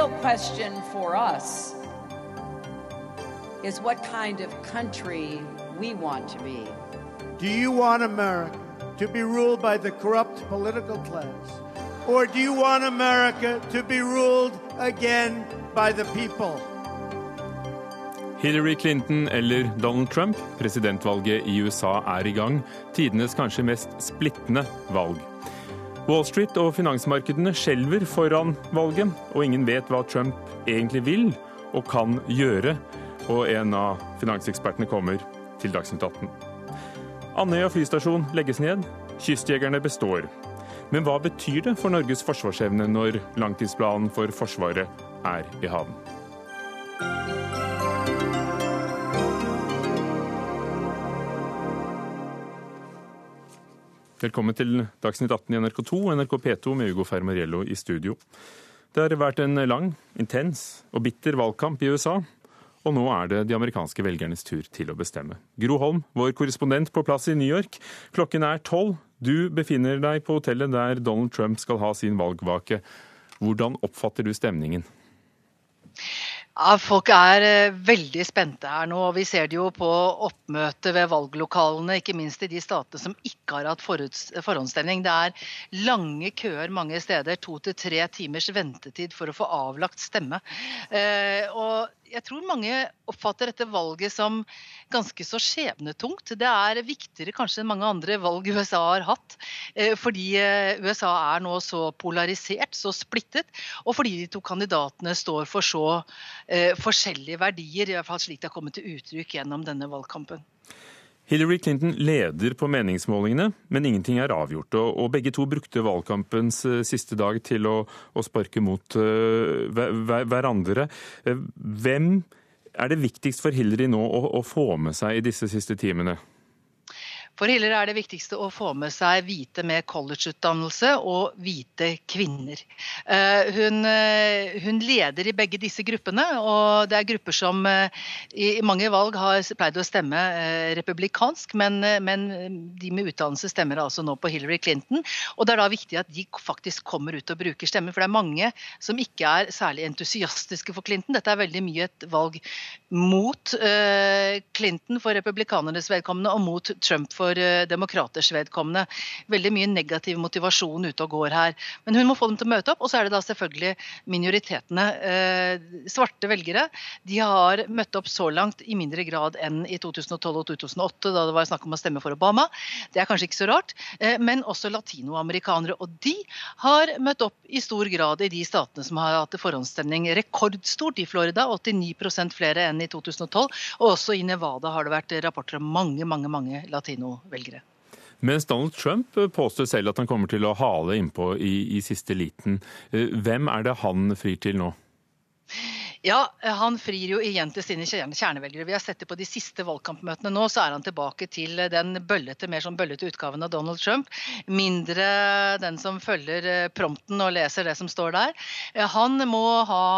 real question for us is what kind of country we want to be. Do you want America to be ruled by the corrupt political class? Or do you want America to be ruled again by the people? Hillary Clinton eller Donald Trump, presidentvalget i USA er i gang. Tidenes kanskje mest splittende valg. Wall Street og finansmarkedene skjelver foran valget, og ingen vet hva Trump egentlig vil og kan gjøre. Og en av finansekspertene kommer til Dagsnytt 18. Andøya flystasjon legges ned, kystjegerne består. Men hva betyr det for Norges forsvarsevne når langtidsplanen for Forsvaret er i havn? Velkommen til Dagsnytt 18 i NRK2 og NRK P2 med Ugo Fermariello i studio. Det har vært en lang, intens og bitter valgkamp i USA. Og nå er det de amerikanske velgernes tur til å bestemme. Gro Holm, vår korrespondent på plass i New York. Klokken er tolv. Du befinner deg på hotellet der Donald Trump skal ha sin valgvake. Hvordan oppfatter du stemningen? Ja, Folk er eh, veldig spente her nå. og Vi ser det jo på oppmøtet ved valglokalene, ikke minst i de statene som ikke har hatt forhåndsstemning. Det er lange køer mange steder. To til tre timers ventetid for å få avlagt stemme. Eh, og jeg tror mange oppfatter dette valget som ganske så skjebnetungt. Det er viktigere kanskje enn mange andre valg USA har hatt. Eh, fordi eh, USA er nå så polarisert, så splittet, og fordi de to kandidatene står for så eh, forskjellige verdier, i hvert fall slik det har kommet til uttrykk gjennom denne valgkampen. Hillary Clinton leder på meningsmålingene, men ingenting er avgjort. Og, begge to brukte valgkampens eh, siste dag til å, å sparke mot uh, hverandre. Eh, hvem er det viktigst for Hillary nå å, å få med seg i disse siste timene? For Hiller er det viktigste å få med seg hvite med collegeutdannelse og hvite kvinner. Eh, hun, eh, hun, leder i begge disse gruppene, og det er grupper som eh, i mange valg har pleid å stemme republikansk, men, men de med utdannelse stemmer altså nå på Hillary Clinton. Og det er da viktig at de faktisk kommer ut og bruker stemmer, for det er mange som ikke er særlig entusiastiske for Clinton. Dette er veldig mye et valg mot Clinton for republikanernes vedkommende og mot Trump for for eh, demokraters vedkommende. Veldig mye negativ motivasjon ute og går her. Men hun må få dem til å møte opp. Og så er det da selvfølgelig minoritetene. Eh, svarte velgere de har møtt opp så langt i mindre grad enn i 2012 og 2008, da det var snakk om å stemme for Obama. Det er kanskje ikke så rart. Eh, men også latinoamerikanere. Og de har møtt opp i stor grad i de statene som har hatt forhåndsstemning rekordstort. I Florida 89% flere enn i 2012. Og også i Nevada har det vært rapporter om mange, mange, mange latino velgere. Mens Donald Trump påstår selv at han kommer til å hale innpå i, i siste liten. Eh, hvem er det han frir til nå? Ja, han frir jo igjen til sine kjernevelgere. Vi har sett det på de siste valgkampmøtene nå, så er han tilbake til den bøllete, mer sånn bøllete utgaven av Donald Trump. Mindre den som følger eh, prompten og leser det som står der. Eh, han må, ha,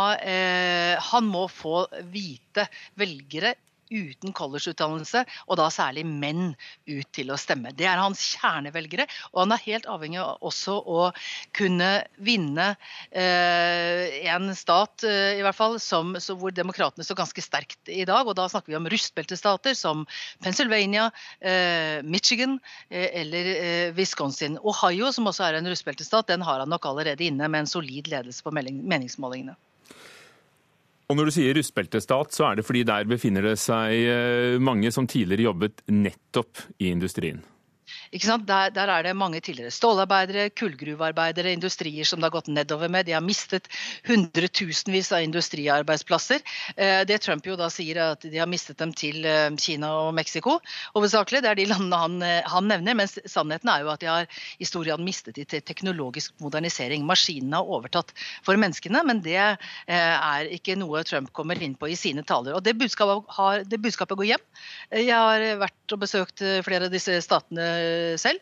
han må få hvite velgere uten collegeutdannelse, og da særlig menn, ut til å stemme. Det er hans kjernevelgere, og han er helt avhengig av også å kunne vinne eh, en stat, eh, i hvert fall, som, hvor demokratene står ganske sterkt i dag. Og da snakker vi om rustbeltestater som Pennsylvania, eh, Michigan eh, eller eh, Wisconsin. Ohio, som også er en rustbeltestat, den har han nok allerede inne med en solid ledelse på meningsmålingene. Og når du sier rustbeltestat, så er det fordi der befinner det seg eh, mange som tidligere jobbet nettopp i industrien. Der, der, er det mange tidligere stålarbeidere, kullgruvearbeidere, industrier som det har gått nedover med. De har mistet hundretusenvis av industriarbeidsplasser. Eh, det Trump jo da sier er at de har mistet dem til eh, Kina og Mexico hovedsakelig. Det er de landene han, eh, han nevner. Mens sannheten er jo at de har i stor grad mistet de til teknologisk modernisering. Maskinene har overtatt for menneskene, men det er ikke noe Trump kommer inn på i sine taler. Og det budskapet, har, det budskapet går hjem. Jeg har vært og besøkt flere av disse statene selv.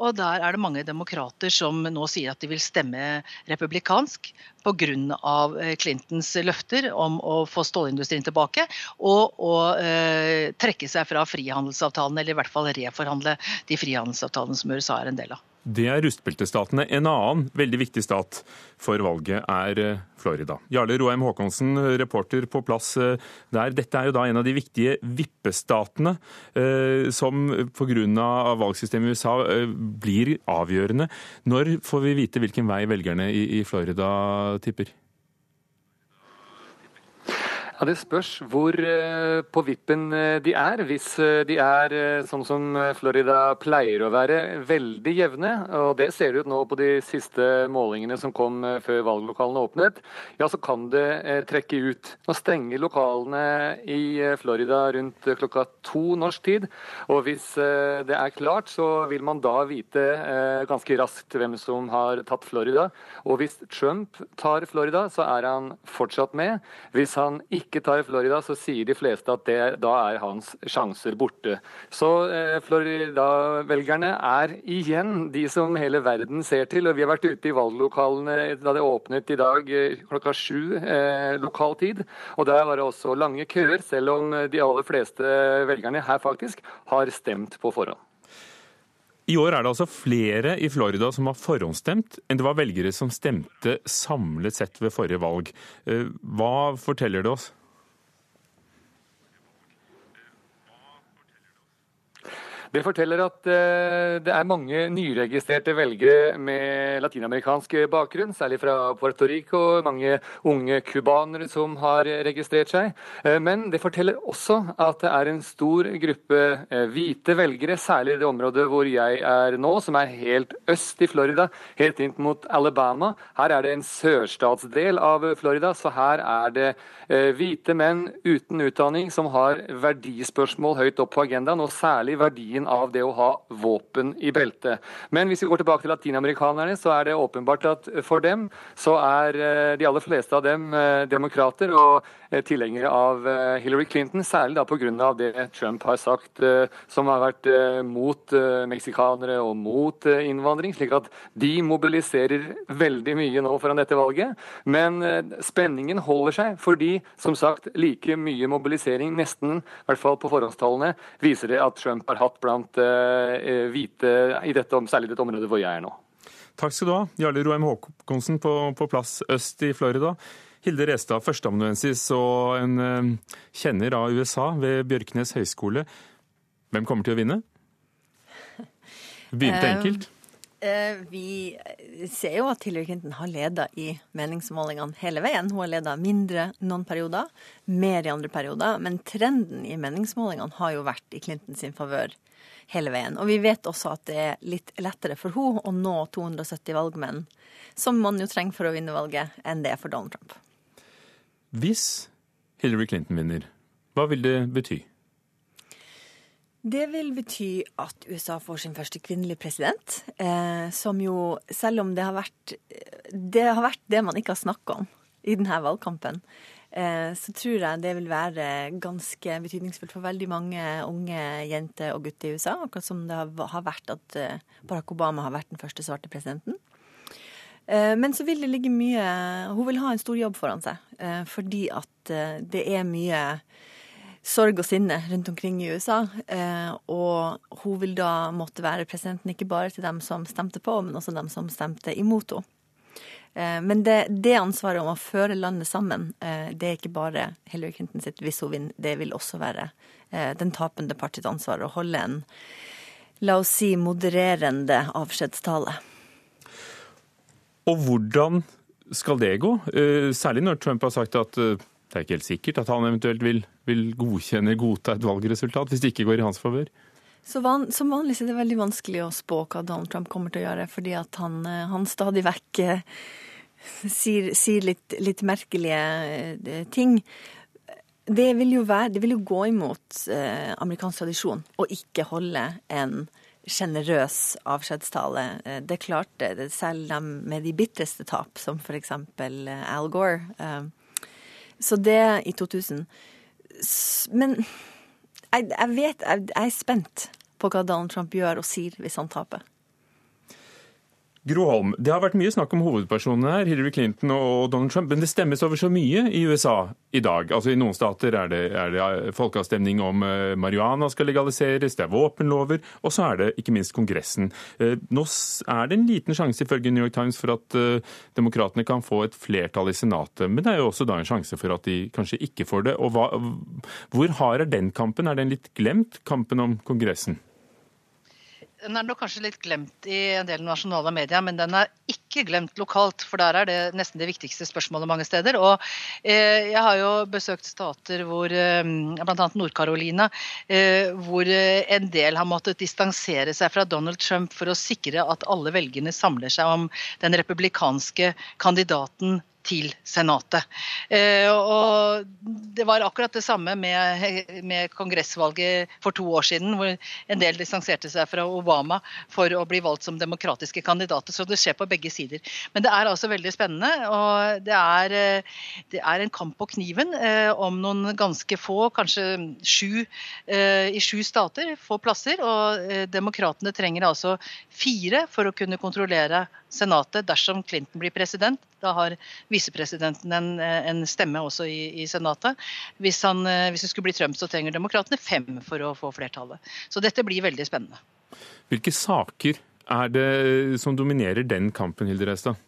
Og der er det mange demokrater som nå sier at de vil stemme republikansk pga. Eh, Clintons løfter om å få stålindustrien tilbake og å eh, trekke seg fra frihandelsavtalen, eller i hvert fall reforhandle de frihandelsavtalene som USA er en del av. Det er rustbeltestatene. En annen veldig viktig stat for valget er eh, Florida. Jarle Roheim Haakonsen, reporter på plass eh, der. Dette er jo da en av de viktige vippestatene eh, som pga. valgsystemet i USA blir avgjørende. Når får vi vite hvilken vei velgerne i Florida tipper? Ja, Det spørs hvor eh, på vippen eh, de er. Hvis eh, de er sånn som Florida pleier å være, veldig jevne, og det ser det ut nå på de siste målingene som kom før valglokalene åpnet, ja, så kan det trekke ut. Nå stenger lokalene i Florida rundt klokka to norsk tid, og hvis det er klart, så vil man da vite ganske raskt hvem som har tatt Florida. Og hvis Trump tar Florida, så er han fortsatt med. Hvis han ikke ikke tar Florida, så sier de fleste at det, da er hans sjanser borte. Så eh, Florida-velgerne er igjen de som hele verden ser til. og Vi har vært ute i valglokalene da det åpnet i dag eh, klokka sju eh, lokal tid. Og der var det også lange køer, selv om de aller fleste velgerne her faktisk har stemt på forhånd. I år er det altså flere i Florida som har forhåndsstemt, enn det var velgere som stemte samlet sett ved forrige valg. Eh, hva forteller det oss? Det forteller at eh, det er mange nyregistrerte velgere med latinamerikansk bakgrunn, særlig fra Puerto Rico. Mange unge cubanere som har registrert seg. Eh, men det forteller også at det er en stor gruppe eh, hvite velgere, særlig i det området hvor jeg er nå, som er helt øst i Florida, helt inn mot Alabama. Her er det en sørstatsdel av Florida, så her er det hvite menn uten utdanning som har verdispørsmål høyt opp på agendaen, og særlig verdien verdien av det å ha våpen i beltet. Men hvis vi går tilbake til latinamerikanerne, så er det åpenbart at for dem så er eh, de aller fleste av dem eh, demokrater og eh, tilhengere av Hillary Clinton, særlig da pga. det Trump har sagt, som har vært mot meksikanere og mot innvandring. slik at de mobiliserer veldig mye nå foran dette valget. Men spenningen holder seg, fordi som sagt like mye mobilisering, nesten i hvert fall på forhåndstallene, viser det at Trump har hatt blant blant eh, hvite, i dette, særlig dette området hvor jeg er nå. Takk skal du ha, Jarle Roheim Haakonsen på, på plass øst i Florida. Hilde Restad, førsteamanuensis og en eh, kjenner av USA ved Bjørknes høgskole. Hvem kommer til å vinne? Begynte eh, enkelt. Eh, vi ser jo at Hillary Clinton har leda i meningsmålingene hele veien. Hun har leda mindre noen perioder, mer i andre perioder. Men trenden i meningsmålingene har jo vært i Clintons favør hele veien. Og vi vet også at det er litt lettere for henne å nå 270 valgmenn, som man jo trenger for å vinne valget, enn det er for Donald Trump. Hvis Hillary Clinton vinner, hva vil det bety? Det vil bety at USA får sin første kvinnelige president, eh, som jo, selv om det har vært det, har vært det man ikke har snakka om i denne valgkampen, Eh, så tror jeg det vil være ganske betydningsfullt for veldig mange unge jenter og gutter i USA. Akkurat som det har vært at eh, Barack Obama har vært den første svarte presidenten. Eh, men så vil det ligge mye Hun vil ha en stor jobb foran seg. Fordi at det er mye sorg og sinne rundt omkring i USA. Og hun vil da måtte være presidenten ikke bare til dem som stemte på, men også dem som stemte imot henne. Eh, men det, det, ansvaret om å føre landet sammen, eh, det er ikke bare Hillary Clinton sitt hvis hun vinner. Det vil også være eh, den tapende partiets ansvar å holde en, la oss si, modererende avskjedstale. Og hvordan skal det gå? Særlig når Trump har sagt at det er ikke helt sikkert at han eventuelt vil, vil godkjenne, godta et valgresultat hvis det ikke går i hans favør. Van, som vanlig er det veldig vanskelig å spå hva Donald Trump kommer til å gjøre, fordi han, han stadig vekk sier, sier litt, litt, merkelige eh, ting. Det vil jo, være, det vil jo gå imot eh, amerikansk tradisjon å ikke holde en sjenerøs avskjedstale. Eh, det klarte det, selv dem med de bitreste tap, som f.eks. Eh, Al Gore. Så det i 2000. Men jeg, jeg vet jeg, jeg er spent på hva Donald Trump gjør og sier hvis han taper. Gro Holm, det har vært mye snakk om hovedpersonene her, Hillary Clinton og Donald Trump, men det stemmes over så mye i USA i dag. Altså I noen stater er det, er det folkeavstemning om uh, marihuana skal legaliseres, det er våpenlover, og så er det ikke minst Kongressen. Uh, nå er det en liten sjanse ifølge New York Times for at uh, demokratene kan få et flertall i Senatet, men det er jo også da en sjanse for at de kanskje ikke får det. Og hva, hvor hard er den kampen? Er den litt glemt, kampen om Kongressen? Den er nok kanskje litt glemt i en del nasjonale medier, men den er ikke glemt lokalt. For der er det nesten det viktigste spørsmålet mange steder. Og eh, jeg har jo besøkt stater hvor eh, bl.a. Nord-Carolina, eh, hvor en del har måttet distansere seg fra Donald Trump for å sikre at alle velgerne samler seg om den republikanske kandidaten til Senatet. Eh, og det var akkurat det samme med, med, kongressvalget for to år siden, hvor en del distanserte seg fra Obama for å bli valgt som demokratiske kandidater. Så det skjer på begge sider. Men det er altså veldig spennende. Og det er, eh, det er en kamp på kniven eh, om noen ganske få, kanskje sju i sju stater, få plasser. Og demokratene trenger altså fire for å kunne kontrollere Senatet dersom Clinton blir president. Da har visepresidenten en, en stemme også i, i Senatet. Hvis, han, hvis, det skulle bli Trump, så trenger demokratene fem for å få flertallet. Så dette blir veldig spennende. Hvilke saker er det som dominerer den kampen, Hilde Reistad?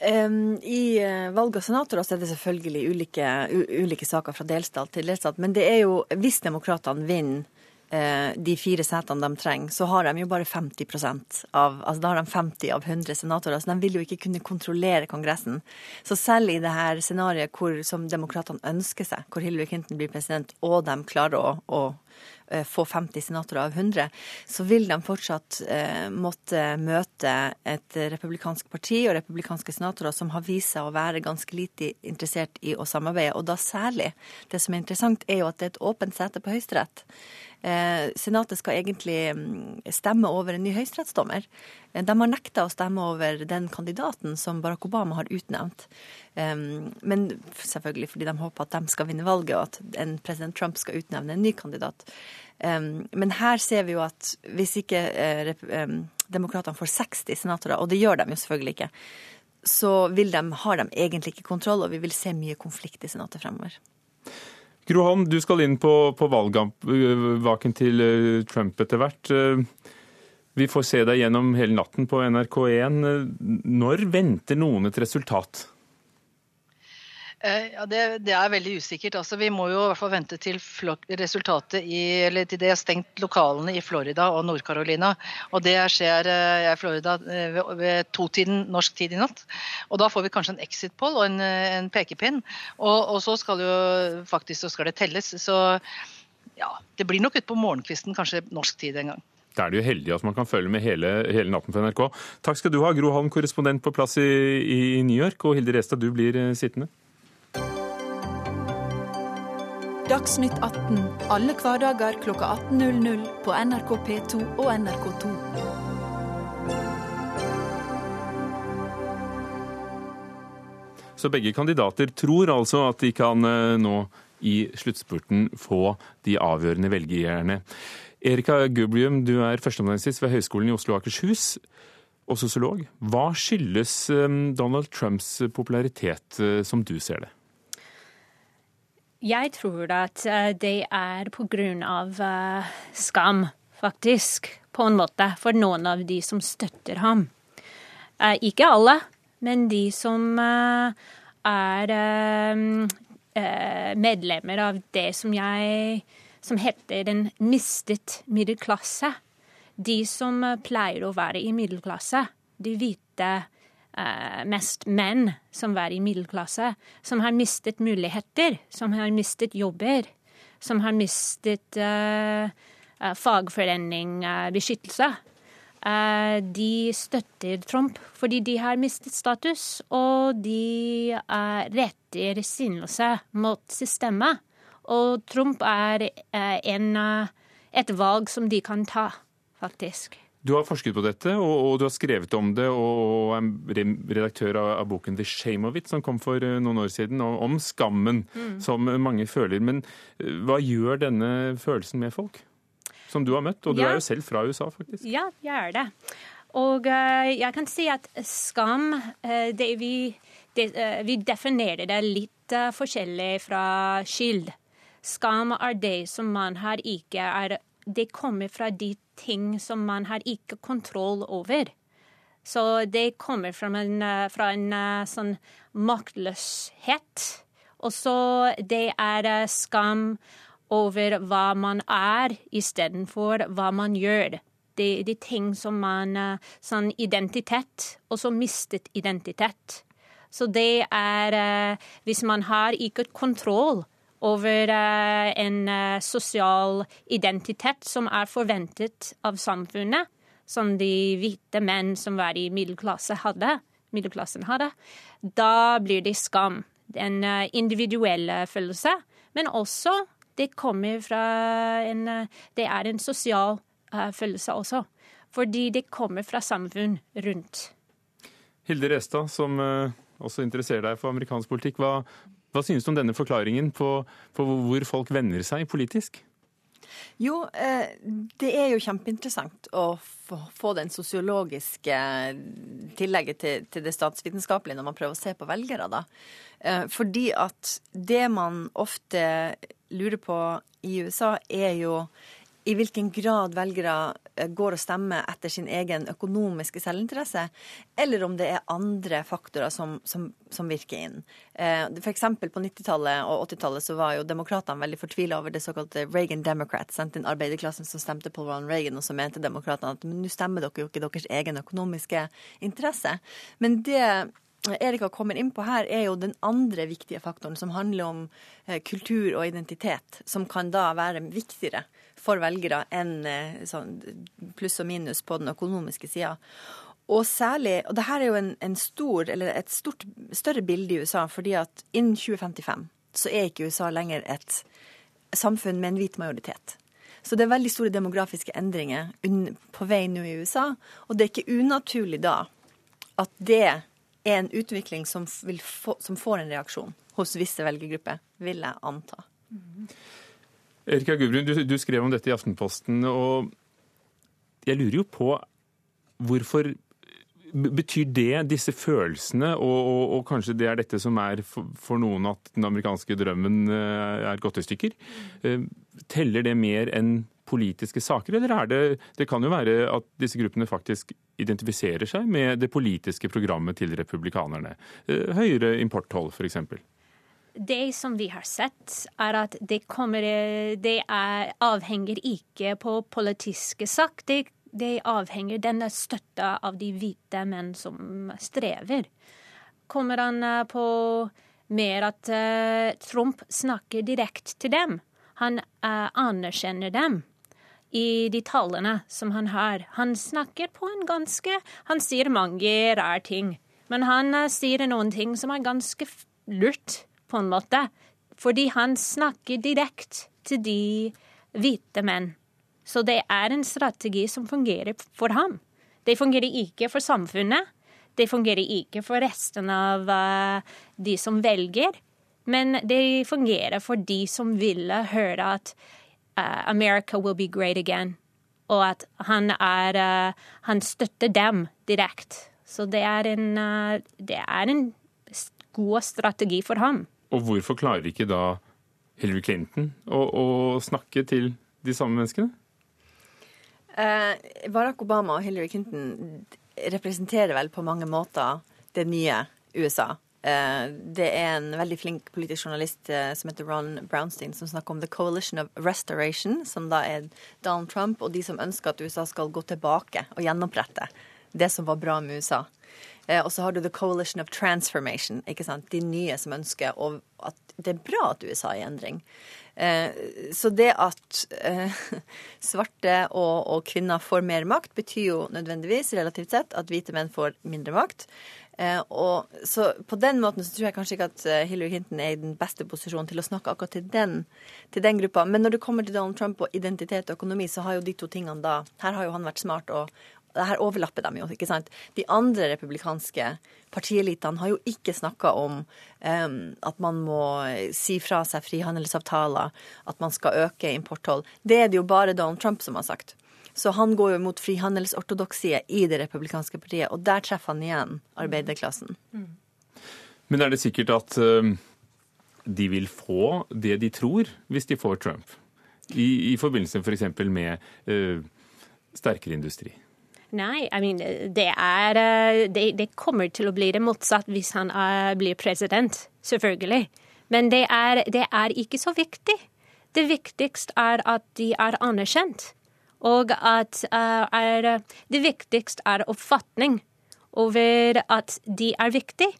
I uh, valg av senatorer er det selvfølgelig ulike, ulike, saker fra delstat til delstat. Men det er jo, hvis demokratene vinner Eh, de fire setene de trenger, så har de jo bare 50% av altså Da har de 50 av 100 senatorer, så de vil jo ikke kunne kontrollere Kongressen. Så selv i det her scenarioet hvor, som demokratene ønsker seg, hvor Hillary Clinton blir president, og de klarer å, å eh, få 50 senatorer av 100, så vil de fortsatt eh, måtte møte et republikansk parti og republikanske senatorer som har vist seg å være ganske lite interessert i å samarbeide. Og da særlig, det som er interessant, er jo at det er et åpent sete på Høyesterett. Eh, senatet skal egentlig mm, stemme over en ny høyesterettsdommer. Eh, de har nekta å stemme over den kandidaten som Barack Obama har utnevnt. Men selvfølgelig fordi de håper at de skal vinne valget, og at en president Trump skal utnevne en ny kandidat. Men her ser vi jo at hvis ikke eh, demokratene får 60 senatorer, og det gjør de jo selvfølgelig ikke, så de, har de egentlig ikke kontroll, og vi vil se mye konflikt i Senatet fremover. Gro Holm, du skal inn på, på valgvaken til eh, Trump etter hvert. Eh, vi får se deg gjennom hele natten på NRK1. Når venter noen et resultat? Eh, ja, det, det, er veldig usikkert. Altså, vi må jo i hvert fall vente til resultatet i, eller til det er stengt lokalene i Florida og Nord-Carolina. Og det skjer i Florida ved, ved totiden norsk tid i natt. Og da får vi kanskje en exit poll og en, en pekepinn. Og, og, så skal jo faktisk så skal det telles. Så ja, det blir nok utpå morgenkvisten, kanskje norsk tid en gang. Da er det jo heldig at man kan følge med hele, hele, natten på NRK. Takk skal du ha, Gro Halm, korrespondent på plass i, i New York. Og Hilde Restad, du blir eh, sittende. Dagsnytt 18 alle hverdager kl 18.00 på NRK P2 og NRK2. Så begge kandidater tror altså at de kan eh, nå i sluttspurten få de avgjørende velgerne. Erika Gublium, du er førsteamanuensis ved Høgskolen i Oslo og Akershus og sosiolog. Hva skyldes eh, Donald Trumps popularitet, eh, som du ser det? Jeg tror at eh, det er på grunn av uh, skam, faktisk, på en måte, for noen av de som støtter ham. Uh, ikke alle, men de som er medlemmer av det som jeg som heter den mistet middelklasse. De som pleier å være i middelklasse. De hvite mest menn som var i middelklasse, som har mistet muligheter, som har mistet jobber, som har mistet uh, uh, fagforeningbeskyttelse. de støtter Trump fordi de har mistet status, og de retter sinnelse mot systemet. Og Trump er en, et valg som de kan ta, faktisk. Du har forsket på dette, og, og, du har skrevet om det, og er redaktør av, av, boken 'The Shame of It', som kom for uh, noen år siden, og, om skammen mm. som mange føler. Men uh, hva gjør denne følelsen med folk? Som du har møtt, og du ja. er jo selv fra USA, faktisk. Ja, jeg er det. Og uh, jeg kan si at skam uh, det vi, det, uh, vi definerer det litt eh, forskjellig fra skyld. Skam er det som man har ikke er Det kommer fra de ting som man har ikke kontroll over. Så det kommer fra en, eh, fra en eh, sånn maktløshet. Og så det er eh, skam over hva man er, istedenfor hva man gjør. Det er ting som man Sånn identitet, og så mistet identitet. Så det er Hvis man har ikke kontroll over eh, en eh, sosial identitet som er forventet av samfunnet, som de hvite menn som var i middelklasse hadde, middelklassen hadde, da blir det skam. En eh, individuell følelse, men også det kommer fra en Det er en sosial følelse også. Fordi det kommer fra samfunn rundt. Hilde Restad, som også interesserer deg for amerikansk politikk. Hva, hva synes du om denne forklaringen på, på hvor folk vender seg politisk? Jo, eh, det er jo kjempeinteressant å få, den sosiologiske tillegget til, til det statsvitenskapelige når man prøver å se på velgere, da. Eh, fordi at det man ofte lurer på i USA, er jo i hvilken grad velgere eh, går og stemmer etter sin egen økonomiske selvinteresse, eller om det er andre faktorer som, som, som virker inn. Eh, F.eks. på 90-tallet og 80-tallet så var jo demokratene veldig fortvila over det såkalte Reagan Democrats, den arbeiderklassen som stemte på Ronald Reagan, og så mente demokratene at nå stemmer dere jo ikke deres egen økonomiske interesse. Men det Erika kommer inn på her, er jo den andre viktige faktoren, som handler om eh, kultur og identitet, som kan da være viktigere for velgere enn eh, sånn pluss og minus på den økonomiske sida. Og særlig, og det her er jo en, en stor, et stort, større bilde i USA, fordi at innen 2055 så er ikke USA lenger et samfunn med en hvit majoritet. Så det er veldig store demografiske endringer på vei nå i USA, og det er ikke unaturlig da at det er en utvikling som, få, som får en reaksjon hos visse velgergrupper, vil jeg anta. Erika Gudbrun, du, du, skrev om dette i Aftenposten, og jeg lurer jo på hvorfor Betyr det, disse følelsene, og, og, og, kanskje det er dette som er for, for, noen at den amerikanske drømmen eh, er gått i stykker, eh, teller det mer enn politiske saker, eller er det Det kan jo være at disse gruppene faktisk identifiserer seg med det politiske programmet til republikanerne. Eh, høyere importtoll, f.eks. Det som vi har sett, er at det, kommer, det er, avhenger ikke på politiske sak. Det det avhenger denne støtta av de hvite menn som strever. Kommer han eh, på mer at Trump snakker direkte til dem? Han anerkjenner dem i de tallene som han har. Han snakker på en ganske Han sier mange rare ting, men han uh, sier noen ting som er ganske lurt, på en måte. Fordi han snakker direkte til de hvite menn. Så det er en strategi som fungerer for ham. Det fungerer ikke for samfunnet. Det fungerer ikke for resten av uh, de som velger. Men det fungerer for de som ville høre at America will be great again. Og at han, er, uh, han støtter dem direkte. Så det er, en, det er en god strategi for ham. Og hvorfor klarer ikke da Hillary Clinton å, å snakke til de samme menneskene? Eh, Barack Obama og Hillary Clinton representerer vel på mange måter det nye USA. Eh, det er en veldig flink politisk journalist eh, som heter Ron Brownstein, som snakker om The Coalition of Restoration, som da er Donald Trump og de som ønsker at USA skal gå tilbake og gjenopprette det som var bra med USA. Og så har du The Coalition of Transformation, ikke sant? de nye som ønsker at det er bra at USA er i endring. Eh, så det at eh, svarte og, og, kvinner får mer makt, betyr jo nødvendigvis relativt sett at hvite menn får mindre makt. Eh, og så På den måten så tror jeg kanskje ikke at Hillary Clinton er i den beste posisjonen til å snakke akkurat til den, til den gruppa. Men når det kommer til Donald Trump og identitet og økonomi, så har jo de to tingene da Her har jo han vært smart og, her overlapper dem jo, ikke sant. De andre republikanske partielitene har jo ikke snakka om um, at man må si fra seg frihandelsavtaler, at man skal øke importtoll. Det er det jo bare Donald Trump som har sagt. Så han går jo mot frihandelsortodoksiet i det republikanske partiet, og der treffer han igjen arbeiderklassen. Men er det sikkert at uh, de vil få det de tror, hvis de får Trump? I, i forbindelse f.eks. For med uh, sterkere industri? Nei, I mean, det, er, det, det, kommer til å bli det motsatt hvis han er, blir president, selvfølgelig. Men det er, det er ikke så viktig. Det viktigste er at de er anerkjent. Og at uh, er, det viktigste er oppfatning over at de er viktige.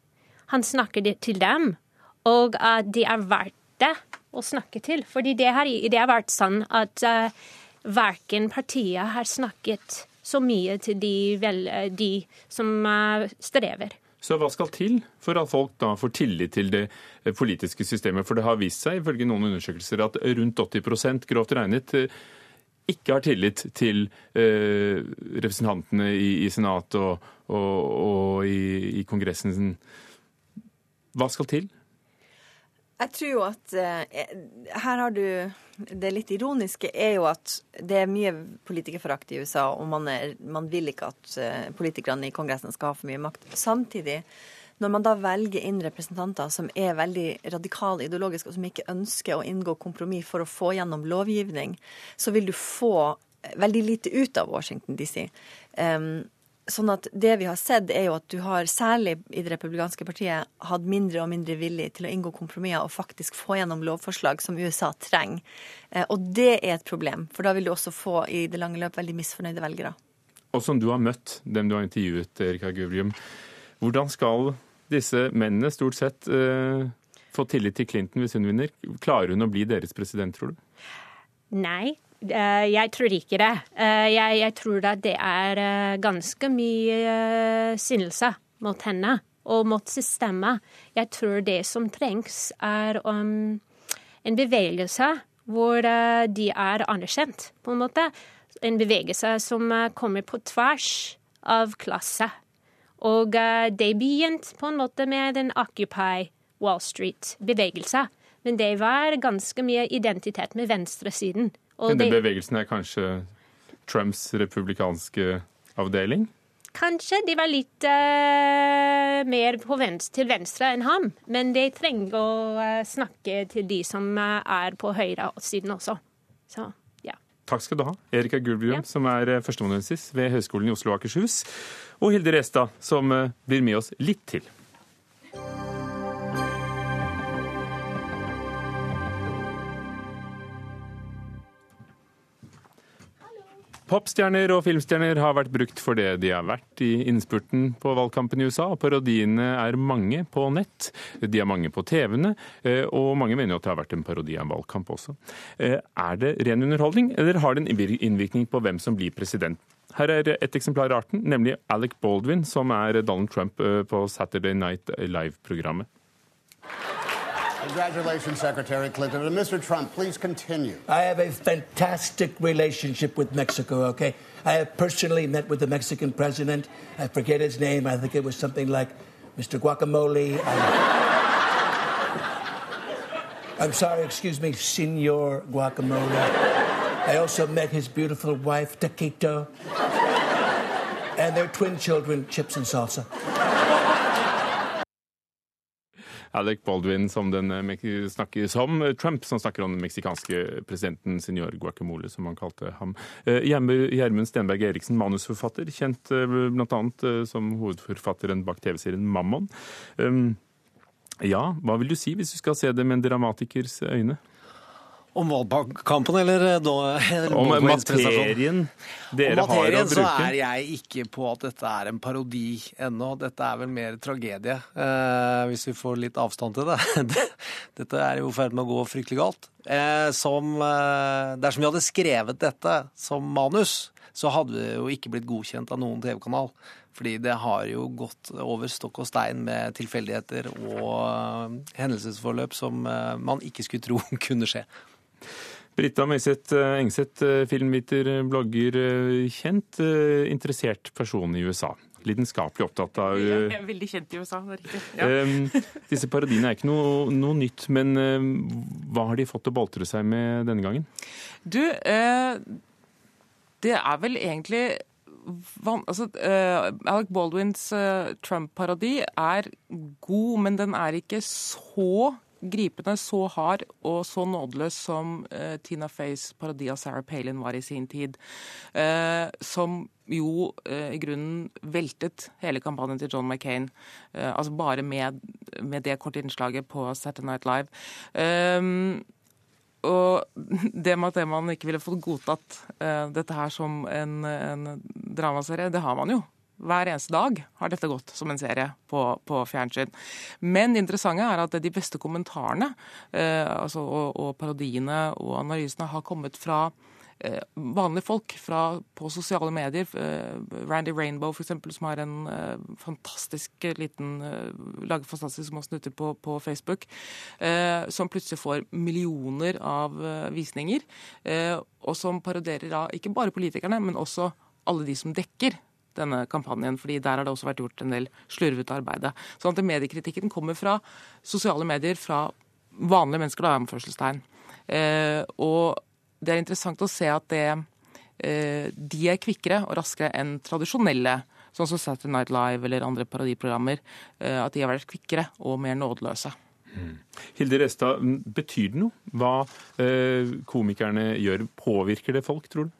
Han snakker til dem, og at de er verdt det å snakke til. Fordi det har, det har vært sånn at uh, verken partiet har snakket så mye til de, vel, de som uh, strever. Så hva skal til for at folk da får tillit til det eh, politiske systemet? For det har vist seg, ifølge noen undersøkelser, at rundt 80 grovt regnet eh, ikke har tillit til eh, representantene i, i Senatet og, og, og i, i, Kongressen. Hva skal til? Jeg tror jo at eh, her har du Det litt ironiske er jo at det er mye politikerforakt i USA, og man, er, man vil ikke at eh, politikerne i Kongressen skal ha for mye makt. Samtidig, når man da velger inn representanter som er veldig radikale ideologisk, og som ikke ønsker å inngå kompromiss for å få gjennom lovgivning, så vil du få veldig lite ut av Washington DC. Um, Sånn at det vi har sett, er jo at du har særlig i det republikanske partiet hatt mindre og mindre villig til å inngå kompromisser og faktisk få gjennom lovforslag som USA trenger. Eh, og det er et problem, for da vil du også få i det lange løp veldig misfornøyde velgere. Og som du har møtt, dem du har intervjuet, Erika Guvrium, hvordan skal disse mennene stort sett uh, få tillit til Clinton hvis hun vinner? Klarer hun å bli deres president, tror du? Nei, Eh, jeg tror ikke det. Eh, jeg, jeg tror at det er eh, ganske mye sinnelse mot henne og mot systemet. Jeg tror det som trengs, er um, en bevegelse hvor de er anerkjent, på en måte. En bevegelse som kommer på tvers av klasse. Og de begynte på en måte med den Occupy Wall Street-bevegelsen. Men det var ganske mye identitet med venstresiden. Og Denne bevegelsen er kanskje Trumps republikanske avdeling? Kanskje de var litt uh, mer venstre, til venstre enn ham. Men de trenger å uh, snakke til de som uh, er på høyresiden også. Så. Takk skal du ha, Erika Gulbjørn, ja. som er førsteamanuensis ved Høgskolen i Oslo og Akershus, og Hilde Restad, som blir med oss litt til. Popstjerner og filmstjerner har vært brukt for det de har vært i innspurten på valgkampen i USA. Parodiene er mange på nett, de er mange på TV-ene, eh, og mange mener at det har vært en parodi av en valgkamp også. Eh, er det ren underholdning, eller har det en innvirkning på hvem som blir president? Her er et eksemplar av arten, nemlig Alec Baldwin, som er Donald Trump eh, på Saturday Night Live-programmet. Congratulations, Secretary Clinton. And Mr. Trump, please continue. I have a fantastic relationship with Mexico, okay? I have personally met with the Mexican president. I forget his name. I think it was something like Mr. Guacamole. I'm sorry, excuse me, Senor Guacamole. I also met his beautiful wife, Taquito, and their twin children, Chips and Salsa. Alec Baldwin som den eh, snakker som Trump, som snakker om den meksikanske presidenten senor Guacamole, som han kalte ham. Eh, Gjermund Stenberg Eriksen, manusforfatter, kjent eh, bl.a. som hovedforfatteren bak TV-serien Mammon. Ja, hva vil du si hvis du skal se det med en dramatikers øyne? Om valgkampen, eller, da, eller Om materien dere Om materien, har å bruke? så er jeg ikke på at dette er en parodi ennå. Dette er vel mer tragedie, eh, hvis vi får litt avstand til det. dette er jo i ferd med å gå fryktelig galt. Eh, som, eh, dersom vi hadde skrevet dette som manus, så hadde det jo ikke blitt godkjent av noen TV-kanal. Fordi det har jo gått over stokk og stein med tilfeldigheter og eh, hendelsesforløp som eh, man ikke skulle tro kunne skje. Britta Møyseth eh, Engseth, eh, filmviter, eh, blogger, kjent, interessert person i USA. Lidenskapelig opptatt av Jeg er veldig kjent i USA, det er riktig. Ja. disse parodiene er ikke noe, noe nytt, men hva har de fått å boltre seg med denne gangen? Du, Det er vel egentlig altså, uh, Alec Baldwins uh, Trump-parodi er god, men den er ikke så gripende, så hard og så nådeløs som uh, Tina Feys parodi av Sarah Palin var i sin tid. som jo i grunnen veltet hele kampanjen til John McCain. altså bare med, med det korte innslaget på Saturday Night Live. Um, og det med at man ikke ville fått godtatt uh, dette her som en, en, dramaserie, det har man jo. Hver eneste dag har dette gått som en serie på, på fjernsyn. Men det interessante er at de beste kommentarene eh, altså, og, og parodiene og analysene har kommet fra Eh, vanlige folk fra, på sosiale medier. Eh, Randy Rainbow, f.eks., som har en uh, fantastisk liten uh, lager fantastisk små snutter på, på Facebook, uh, som plutselig får millioner av visninger. og som parodierer da ikke bare politikerne, men også alle de som dekker denne kampanjen, fordi der har det også vært gjort en del slurvete arbeid. Sånn mediekritikken kommer fra sosiale medier, fra vanlige mennesker, da. Eh, og det er interessant å se at det, eh, de er kvikkere og raskere enn tradisjonelle, sånn som Saturday Night Live eller andre parodiprogrammer. Eh, at de har vært kvikkere og mer nådeløse. Mm. Hilde Restad, betyr det noe hva eh, komikerne gjør? Påvirker det folk, tror du?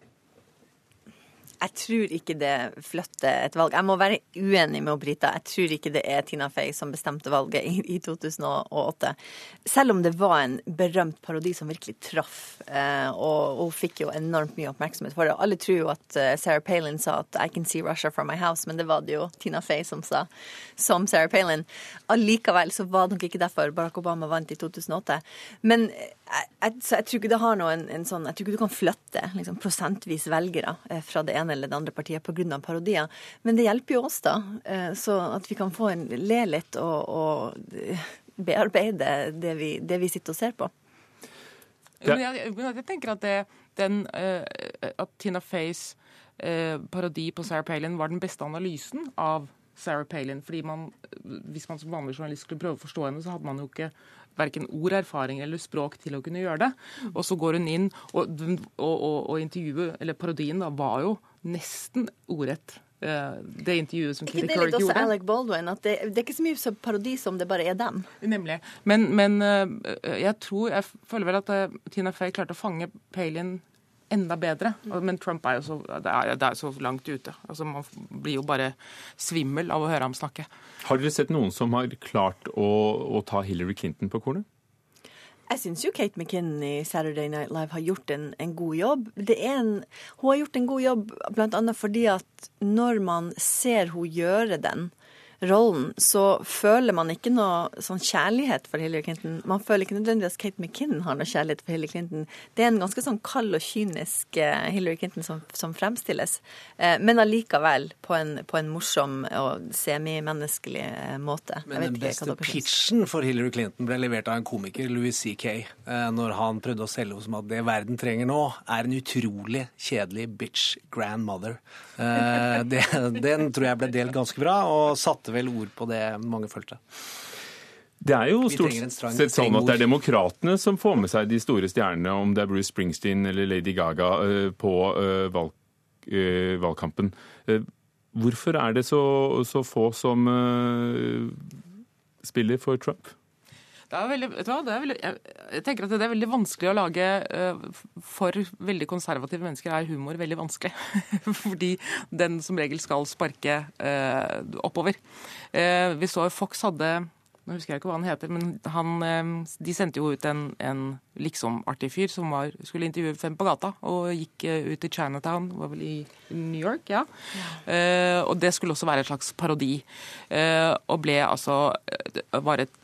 Jeg tror ikke det flytter et valg. Jeg må være uenig med Brita. Jeg tror ikke det er Tina Fey som bestemte valget i, i 2008. Selv om det var en berømt parodi som virkelig traff, eh, og hun fikk jo enormt mye oppmerksomhet for det. Alle tror jo at eh, Sarah Palin sa at 'I can see Russia from my house', men det var det jo Tina Fey som sa, som Sarah Palin. Allikevel så var det nok ikke derfor Barack Obama vant i 2008. Men eh, jeg, jeg, jeg tror ikke det har noen en sånn Jeg tror ikke du kan flytte liksom, prosentvis velgere fra det ene ene eller det andre partiet pga. parodier. Men det hjelper jo oss, da. Eh, så at vi kan få en le litt og, og bearbeide det vi, det vi, sitter og ser på. Ja. Jeg, jeg, tenker at, det, den, eh, at Tina Feys eh, parodi på Sarah Palin var den beste analysen av Sarah Palin. fordi man, Hvis man som vanlig journalist skulle prøve å forstå henne, så hadde man jo ikke verken ord, erfaring eller språk til å kunne gjøre det. Og så går hun inn, og, og, og, og intervjuet, eller parodien, da, var jo nesten ordrett. Eh, det intervjuet som Kitty Couric gjorde. Ikke det litt også Alec Baldwin? At det, det, er ikke så mye parodi som det bare er dem? Nemlig. Men, men eh, jeg tror Jeg føler vel at eh, Tina Fey klarte å fange Palin enda bedre. Men Trump er jo så, det er, det er så langt ute. Altså, man blir jo bare svimmel av å høre ham snakke. Har dere sett noen som har klart å, å ta Hillary Clinton på kornet? Jeg syns jo Kate McKinnon i Saturday Night Live har gjort en, en god jobb. En, hun har gjort en god jobb bl.a. fordi at når man ser hun gjøre den, rollen, så føler man ikke noe sånn kjærlighet for Hillary Clinton. Man føler ikke nødvendigvis at Kate McKinnon har noe kjærlighet for Hillary Clinton. Det er en ganske sånn kald og kynisk eh, Hillary Clinton som, som fremstilles, eh, men allikevel på en, på en morsom og semimenneskelig eh, måte. Men den beste pitchen for Hillary Clinton ble levert av en komiker, Louis C.K., når han prøvde å selge henne som at det verden trenger nå, er en utrolig kjedelig bitch grandmother. Det, den tror jeg ble delt ganske bra, og satte vel ord på det mange følte. Det er jo stort sett sånn at det er demokratene som får med seg de store stjernene, om det er Bruce Springsteen eller Lady Gaga, eh, på eh, valg, eh, valgkampen. Hvorfor er det så, så få som spiller for Trump? Det er veldig, vet du hva, det er veldig, jeg tenker at det er veldig vanskelig å lage For veldig konservative mennesker er humor veldig vanskelig. Fordi den som regel skal sparke oppover. Vi så Fox hadde nå husker jeg ikke hva han heter, men han, de sendte jo ut en, en liksom-artig fyr som var, skulle intervjue Fem på gata, og gikk ut i Chinatown, var vel i New York, ja. ja. Uh, og det skulle også være et slags parodi. Uh, og ble altså Var et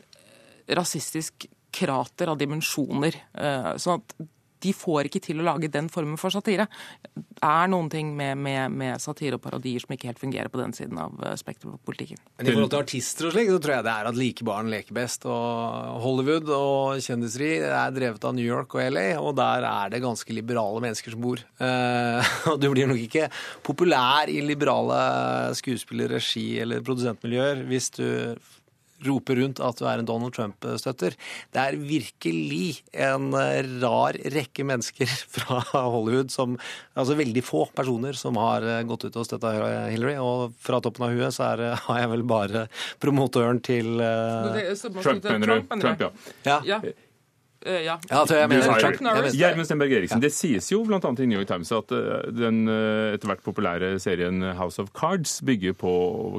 rasistisk krater av dimensjoner. Eh, sånn at de får ikke til å lage den formen for satire. Det er noen ting med, med, med satire og parodier som ikke helt fungerer på den siden av eh, spekteret på politikken. Men I forhold til artister og slik, så tror jeg det er at like barn leker best. Og Hollywood og kjendiseri er drevet av New York og LA, og der er det ganske liberale mennesker som bor. Eh, og du blir nok ikke populær i liberale skuespillerregi eller produsentmiljøer hvis du rope rundt at du er en Donald Trump-støtter. Det er virkelig en eh, rar rekke mennesker fra Hollywood, som, altså veldig få personer, som har eh, gått ut og støtta Hillary. Og fra toppen av huet så er, har jeg vel bare promotøren til uh... Trump, mener du? Trump, ja. ja. Ja. ja Gjermund Stenberg Eriksen, det sies jo bl.a. i New York Times at den etter hvert populære serien House of Cards bygger på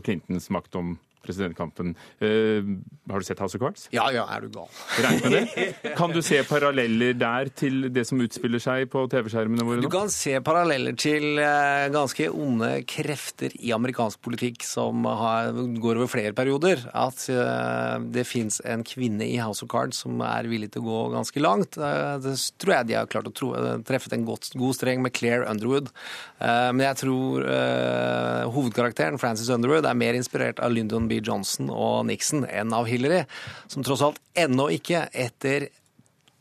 Clintons makt om presidentkampen. Uh, har du sett House of Cards? Ja, ja, er du gal. Regnet med det? Kan du se paralleller der til det som utspiller seg på TV-skjermene våre nå? Du kan se paralleller til uh, ganske onde krefter i amerikansk politikk som har, går over flere perioder. At uh, det fins en kvinne i House of Cards som er villig til å gå ganske langt. det tror jeg de har klart å tro, treffet en godt, god streng med Claire Underwood. men jeg tror hovedkarakteren, Frances Underwood, er mer inspirert av Lyndon B. Johnson og Nixon enn av Hillary, som tross alt ennå ikke, etter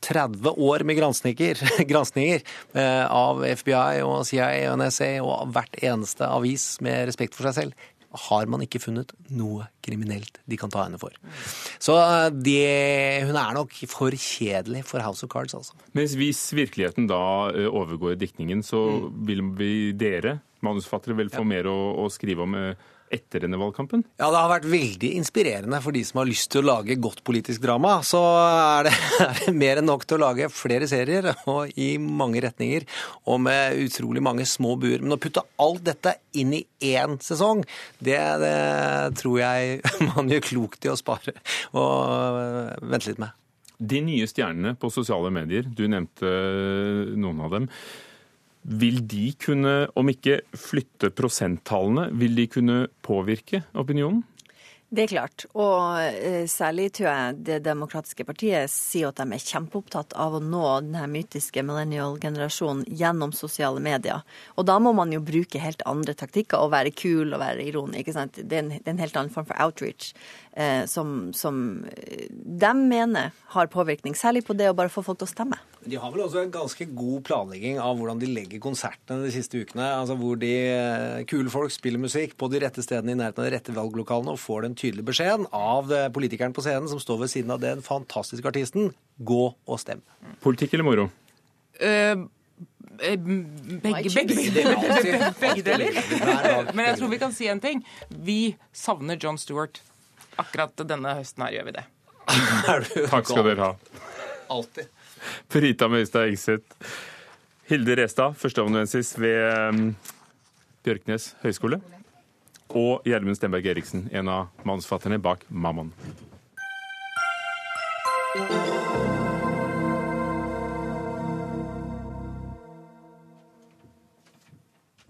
30 år med granskninger eh, av FBI og CIA og NSA og hvert eneste avis med respekt for seg selv, har man ikke funnet noe kriminelt de kan ta henne for. Så eh, det, hun er nok for kjedelig for House of Cards, altså. Men hvis virkeligheten da eh, overgår diktningen, så mm. vil vi dere, manusfattere, vel få ja. mer å, å skrive om? Etter denne valgkampen? Ja, det har vært veldig inspirerende for de som har lyst til å lage godt politisk drama. Så er det, er det mer enn nok til å lage flere serier, og i mange retninger, og med utrolig mange små buer. Men å putte alt dette inn i én sesong, det, det tror jeg man gjør klokt i å spare og vente litt med. De nye stjernene på sosiale medier, du nevnte noen av dem. Vil de kunne, om ikke flytte prosenttallene, vil de kunne påvirke opinionen? Det er klart. Og eh, særlig tror jeg Det demokratiske partiet sier at de er kjempeopptatt av å nå denne mytiske millennial-generasjonen gjennom sosiale medier. Og da må man jo bruke helt andre taktikker og være kul og være ironisk. ikke sant? Det er en, det er en helt annen form for outreach eh, som, som eh, de mener har påvirkning. Særlig på det å bare få folk til å stemme. De har vel også en ganske god planlegging av hvordan de legger konsertene de siste ukene. altså Hvor de eh, kule folk spiller musikk på de rette stedene i nærheten av de rette valglokalene og får den tydelige beskjeden av eh, politikeren på scenen som står ved siden av den fantastiske artisten gå og stem. Politikk eller moro? Uh, begge, begge, begge, begge deler. Men jeg tror vi kan si en ting. Vi savner John Stewart. Akkurat denne høsten her gjør vi det. Takk skal dere ha. Alltid. Perita Møystad Engseth. Hilde Restad, førsteamanuensis ved um, Bjørknes høgskole. Og Gjermund Stenberg Eriksen, en av mannsfatterne bak Mammon.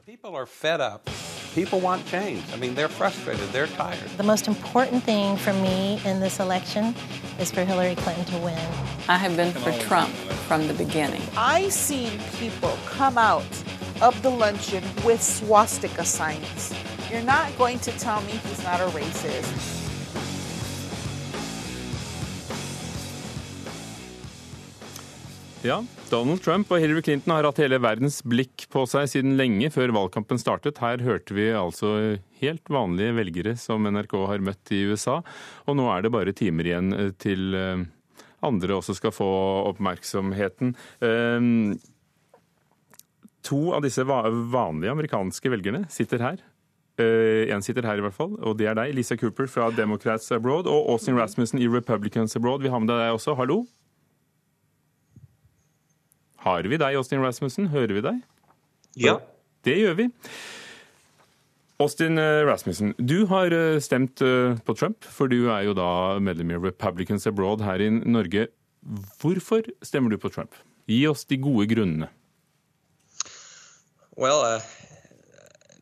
People are fed up. People want change. I mean, they're frustrated. They're tired. The most important thing for me in this election is for Hillary Clinton to win. I have been for Trump from the beginning. I seen people come out of the luncheon with swastika signs. You're not going to tell me he's not a racist. Ja, Donald Trump og Hillary Clinton har hatt hele verdens blikk på seg siden lenge før valgkampen startet. Her hørte vi altså helt vanlige velgere som NRK har møtt i USA. Og nå er det bare timer igjen eh, til eh, andre også skal få oppmerksomheten. Eh, to av disse vanlige amerikanske velgerne sitter her. En sitter her i hvert fall, og det er deg, Lisa Cooper fra Democrats Abroad, og Austin Rasmussen i Republicans Abroad. Vi har med deg også. Hallo? Har vi deg, Austin Rasmussen? Hører vi deg? Ja. Det gjør vi. Austin eh, Rasmussen, du har eh, stemt eh, på Trump, for du er jo da medlem i Republicans Abroad her i Norge. Hvorfor stemmer du på Trump? Gi oss de gode grunnene. Well, uh,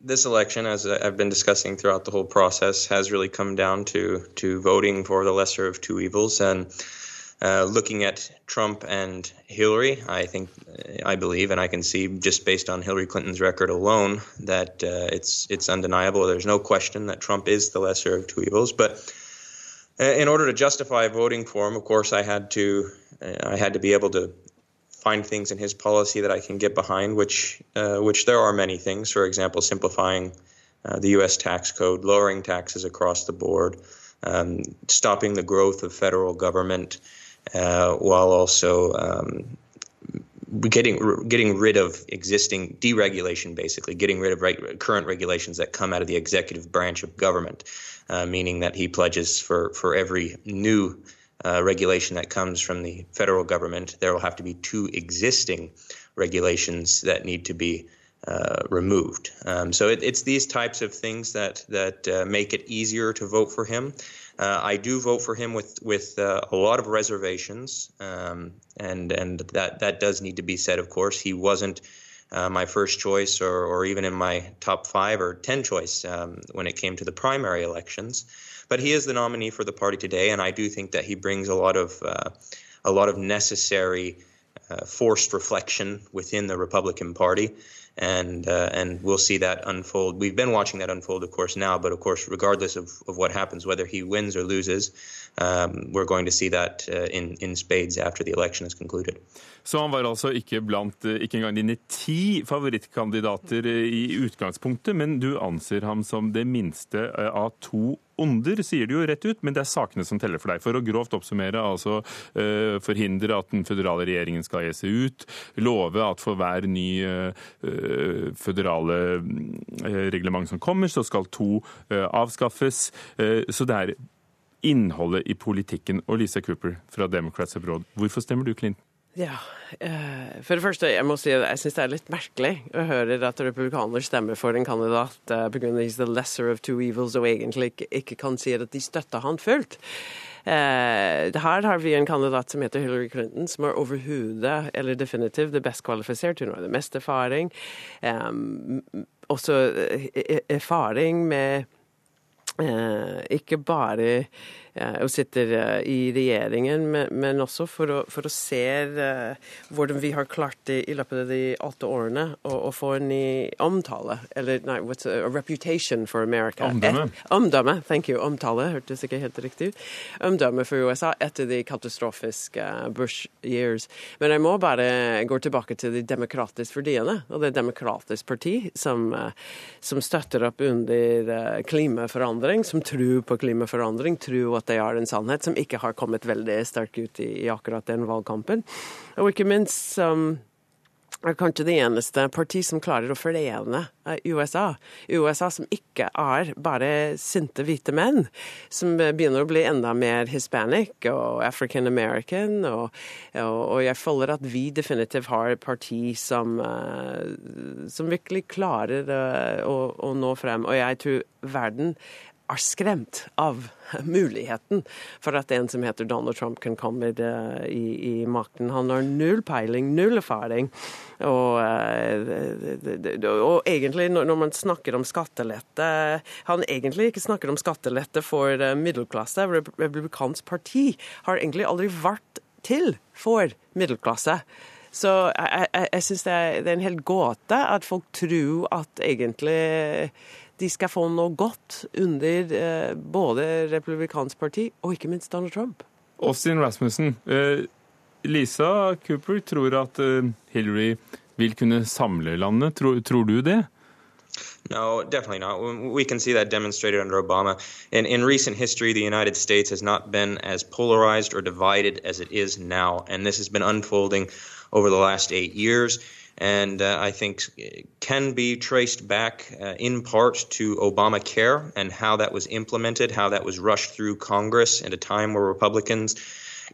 this election, as I've been discussing throughout the whole process, has really come down to to voting for the lesser of two evils, and Uh, looking at Trump and Hillary, I think, I believe, and I can see just based on Hillary Clinton's record alone that uh, it's it's undeniable. There's no question that Trump is the lesser of two evils. But uh, in order to justify voting for him, of course, I had to uh, I had to be able to find things in his policy that I can get behind, which uh, which there are many things. For example, simplifying the U.S. tax code, lowering taxes across the board um, stopping the growth of federal government uh, while also um, getting getting rid of existing deregulation, basically getting rid of reg- current regulations that come out of the executive branch of government, uh, meaning that he pledges for for every new uh, regulation that comes from the federal government, there will have to be two existing regulations that need to be uh, removed. Um, so it, it's these types of things that that uh, make it easier to vote for him. Uh, I do vote for him with with uh, a lot of reservations, um, and and that that does need to be said. Of course, he wasn't uh, my first choice, or or even in my top five or ten choice um, when it came to the primary elections. But he is the nominee for the party today, and I do think that he brings a lot of uh, a lot of necessary forced reflection within the Republican Party and uh, and we'll see that unfold. We've been watching that unfold, of course, now, but of course, regardless of, of what happens, whether he wins or loses, um, we're going to see that uh, in, in spades after the election is concluded. Så han var altså ikke blant eh, ikke engang dine ti favorittkandidater eh, i utgangspunktet, men du anser ham som det minste eh, av to onder, sier du jo rett ut, men det er sakene som teller for deg. For å grovt oppsummere, altså uh, forhindre at den føderale regjeringen skal seg ut, love at for hver ny uh, føderale uh, reglement som kommer, så skal to avskaffes. så det er innholdet i politikken. Og Lisa Cooper fra Democrats Abroad, hvorfor stemmer du Clinton? Ja, uh, For det første, jeg må si at jeg syns det er litt merkelig å høre at republikanere stemmer for en kandidat uh, pga. he's the lesser of two evils, og egentlig ikke, ikke kan si at de støtter han fullt. Uh, her har vi en kandidat som heter Hillary Clinton, som er overhodet, eller definitivt, det best kvalifisert. Hun har det mest erfaring. Um, også erfaring med ikke bare og sitter eh, i regjeringen, men også for å, for å se eh, hvordan vi har klart det i løpet av de åtte årene å få en ny omtale. Eller nei, what's a, a reputation for America. Omdømme. Et, omdømme, thank you. Omtale hørtes ikke helt riktig ut. Omdømme for USA etter de katastrofiske Bush years. Men jeg må bare gå tilbake til de demokratiske verdiene. Og det er demokratisk parti som, eh, som støtter opp under klimaforandring, som tror på klimaforandring, tror at det er en sannhet som ikke har kommet veldig sterkt ut i, i akkurat den valgkampen. Og ikke minst um, er kanskje det eneste parti som klarer å forene USA. USA som ikke er bare sinte hvite menn, som begynner å bli enda mer hispanic og African American. Og, og, jeg føler at vi definitivt har et parti som, uh, som virkelig klarer uh, å, å nå frem. Og jeg tror verden er skremt av muligheten for at en som heter Donald Trump kan komme i, i makten. Han har null peiling, null erfaring. Og, eh, og, egentlig, når man snakker om skattelette Han egentlig ikke snakker om skattelette for eh, middelklasse. Republikansk parti har egentlig aldri vært til for middelklasse. Så jeg, jeg, jeg syns det, det, er en helt gåte at folk tror at egentlig de skal få noe godt under eh, både republikansk parti og ikke minst Donald Trump. Austin Rasmussen, eh, Lisa Cooper tror at eh, Hillary vil kunne samle landet. Tror, tror du det? No, definitely not. We can see that demonstrated under Obama. In, in recent history, the United States has not been as polarized or divided as it is now. And this has been unfolding over the last eight years and uh, I think can be traced back uh, in part to Obamacare and how that was implemented, how that was rushed through Congress at a time where Republicans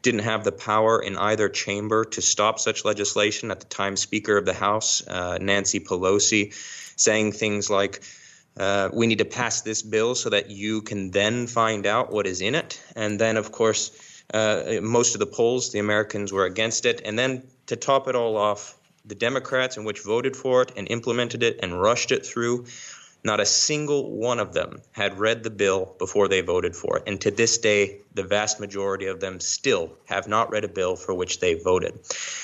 didn't have the power in either chamber to stop such legislation. At the time, Speaker of the House, uh, Nancy Pelosi, saying things like, uh, we need to pass this bill so that you can then find out what is in it. And then, of course, uh, most of the polls, the Americans were against it. And then to top it all off, the Democrats in which voted for it and implemented it and rushed it through, not a single one of them had read the bill before they voted for it. And to this day, the vast majority of them still have not read a bill for which they voted.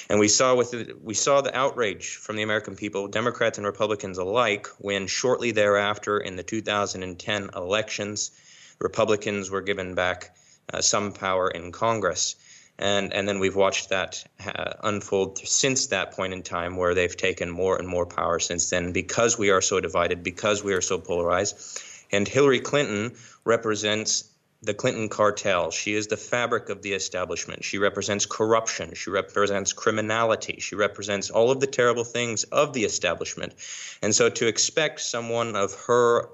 And we saw with the, we saw the outrage from the American people, Democrats and Republicans alike, when shortly thereafter in the 2010 elections, Republicans were given back uh, some power in Congress and and then we've watched that uh, unfold since that point in time where they've taken more and more power since then because we are so divided because we are so polarized and Hillary Clinton represents the Clinton cartel. She is the fabric of the establishment. She represents corruption. She represents criminality. She represents all of the terrible things of the establishment. And so to expect someone of her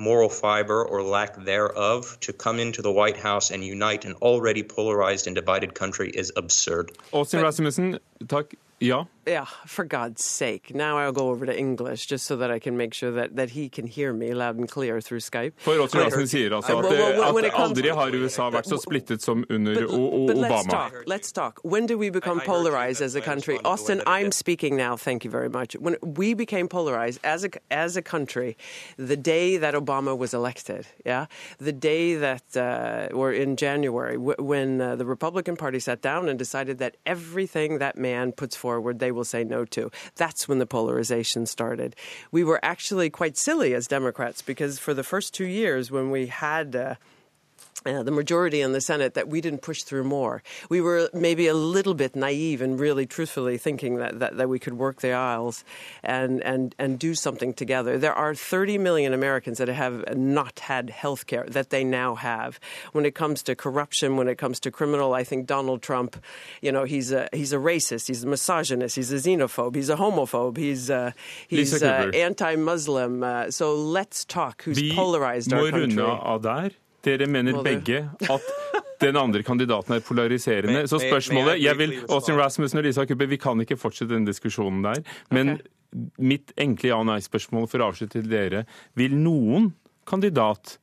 moral fiber or lack thereof to come into the White House and unite an already polarized and divided country is absurd. Austin Rasmussen, takk. Ja. Yeah, for God's sake. Now I'll go over to English just so that I can make sure that, that he can hear me loud and clear through Skype. For Åstin Rasmussen sier altså at, at aldri har USA vært så splittet som under but, but Obama. Let's talk. Let's talk. When do we become polarized as a country? Austin, I'm speaking now. Thank you very much. When we became polarized as a as a country, the day that Obama was elected, yeah, the day that uh, or in January when uh, the Republican Party sat down and decided that everything that man puts forward, they will say no to. That's when the polarization started. We were actually quite silly as Democrats because for the first two years when we had. Uh, uh, the majority in the Senate that we didn't push through more. We were maybe a little bit naive and really truthfully thinking that, that, that, we could work the aisles and, and, and do something together. There are 30 million Americans that have not had health care that they now have. When it comes to corruption, when it comes to criminal, I think Donald Trump, you know, he's a, he's a racist, he's a misogynist, he's a xenophobe, he's a homophobe, he's, uh, he's uh, anti-Muslim. Uh, so let's talk who's Vi polarized our country. Dere mener begge at den andre kandidaten er polariserende. Så spørsmålet jeg vil, Austin Rasmussen og Lisa Cooper, Vi kan ikke fortsette denne diskusjonen der. Men mitt enkle ja- og nei-spørsmål for å avslutte til dere. Vil noen kandidat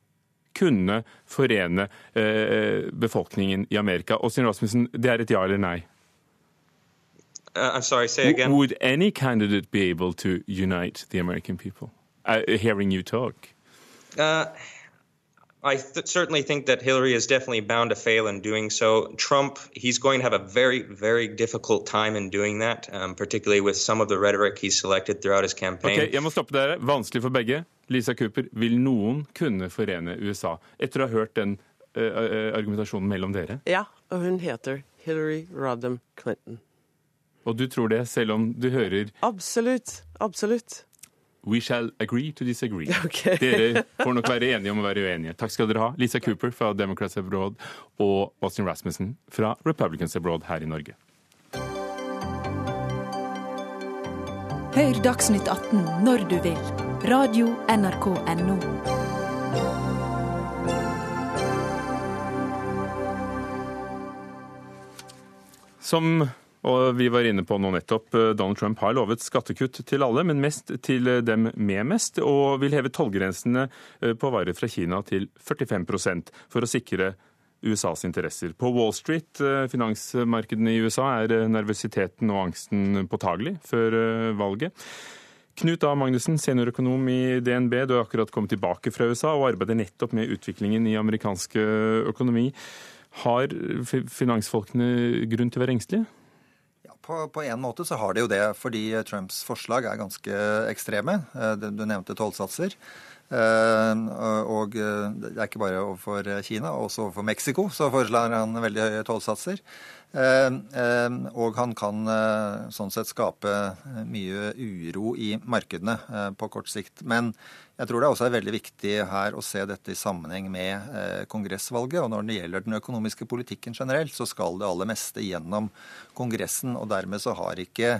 kunne forene eh, befolkningen i Amerika? Austin Rasmussen, det er et ja eller nei? Uh, I'm sorry, say again. Would any candidate be able to unite the American people? Uh, hearing you talk. Uh, I th- certainly think that Hillary is definitely bound to fail in doing so. Trump, he's going to have a very, very difficult time in doing that, um, particularly with some of the rhetoric he's selected throughout his campaign. Okay, Jeg må stoppe dere. Vanskelig for begge. Lisa Cooper, vil noen kunne forene USA? Etter å ha hørt den uh, uh, argumentasjonen mellom dere? Ja, og hun heter Hillary Rodham Clinton. Og du tror det, selv om du hører Absolutt. Absolutt. We shall agree to disagree. Okay. Dere får nok være enige om å være uenige. Takk skal dere ha. Lisa Cooper fra Democrats Abroad og Austin Rasmussen fra Republicans Abroad her i Norge. Hør Dagsnytt 18 når du vil. Radio NRK Radio.nrk.no. Som og vi var inne på nå nettopp, Donald Trump har lovet skattekutt til alle, men mest til dem med mest, og vil heve tollgrensene på varer fra Kina til 45% for å sikre USAs interesser. På Wall Street, finansmarkedene i USA, er nervøsiteten og angsten påtagelig før valget. Knut A. Magnussen, seniorøkonom i DNB, du har akkurat kommet tilbake fra USA og arbeider nettopp med utviklingen i amerikansk økonomi. Har finansfolkene grunn til å være engstelige? På, på, en måte så har det jo det, fordi Trumps forslag er ganske ekstreme. Du nevnte tollsatser. Og det er ikke bare overfor Kina, også overfor Mexico så foreslår han veldig høye tollsatser. Og han kan sånn sett skape mye uro i markedene på kort sikt. Men jeg tror det også er veldig viktig her å se dette i sammenheng med kongressvalget. Og når det gjelder den økonomiske politikken generelt, så skal det aller meste gjennom Kongressen. Og dermed så har ikke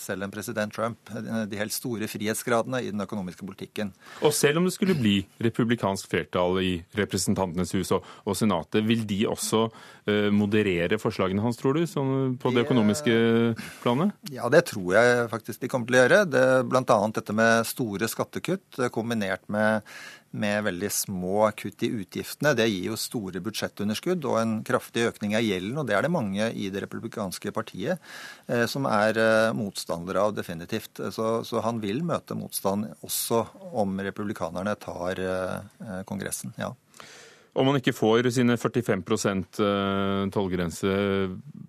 selv en president Trump de helt store frihetsgradene i den økonomiske politikken. Og selv om det skulle bli republikansk flertall i Representantenes hus og, og Senatet, vil de også uh, moderere forslagene hans, tror du, sånn på det økonomiske planet? Ja, det tror jeg faktisk de kommer til å gjøre. Det, blant annet dette med store skattekutt kombinert med med veldig små kutt i utgiftene. Det gir jo store budsjettunderskudd og en kraftig økning av gjelden. Og det er det mange i det republikanske partiet eh, som er eh, motstandere av, definitivt. Så, så, han vil møte motstand også om republikanerne tar eh, Kongressen. ja. Om man ikke får sine 45% tollgrense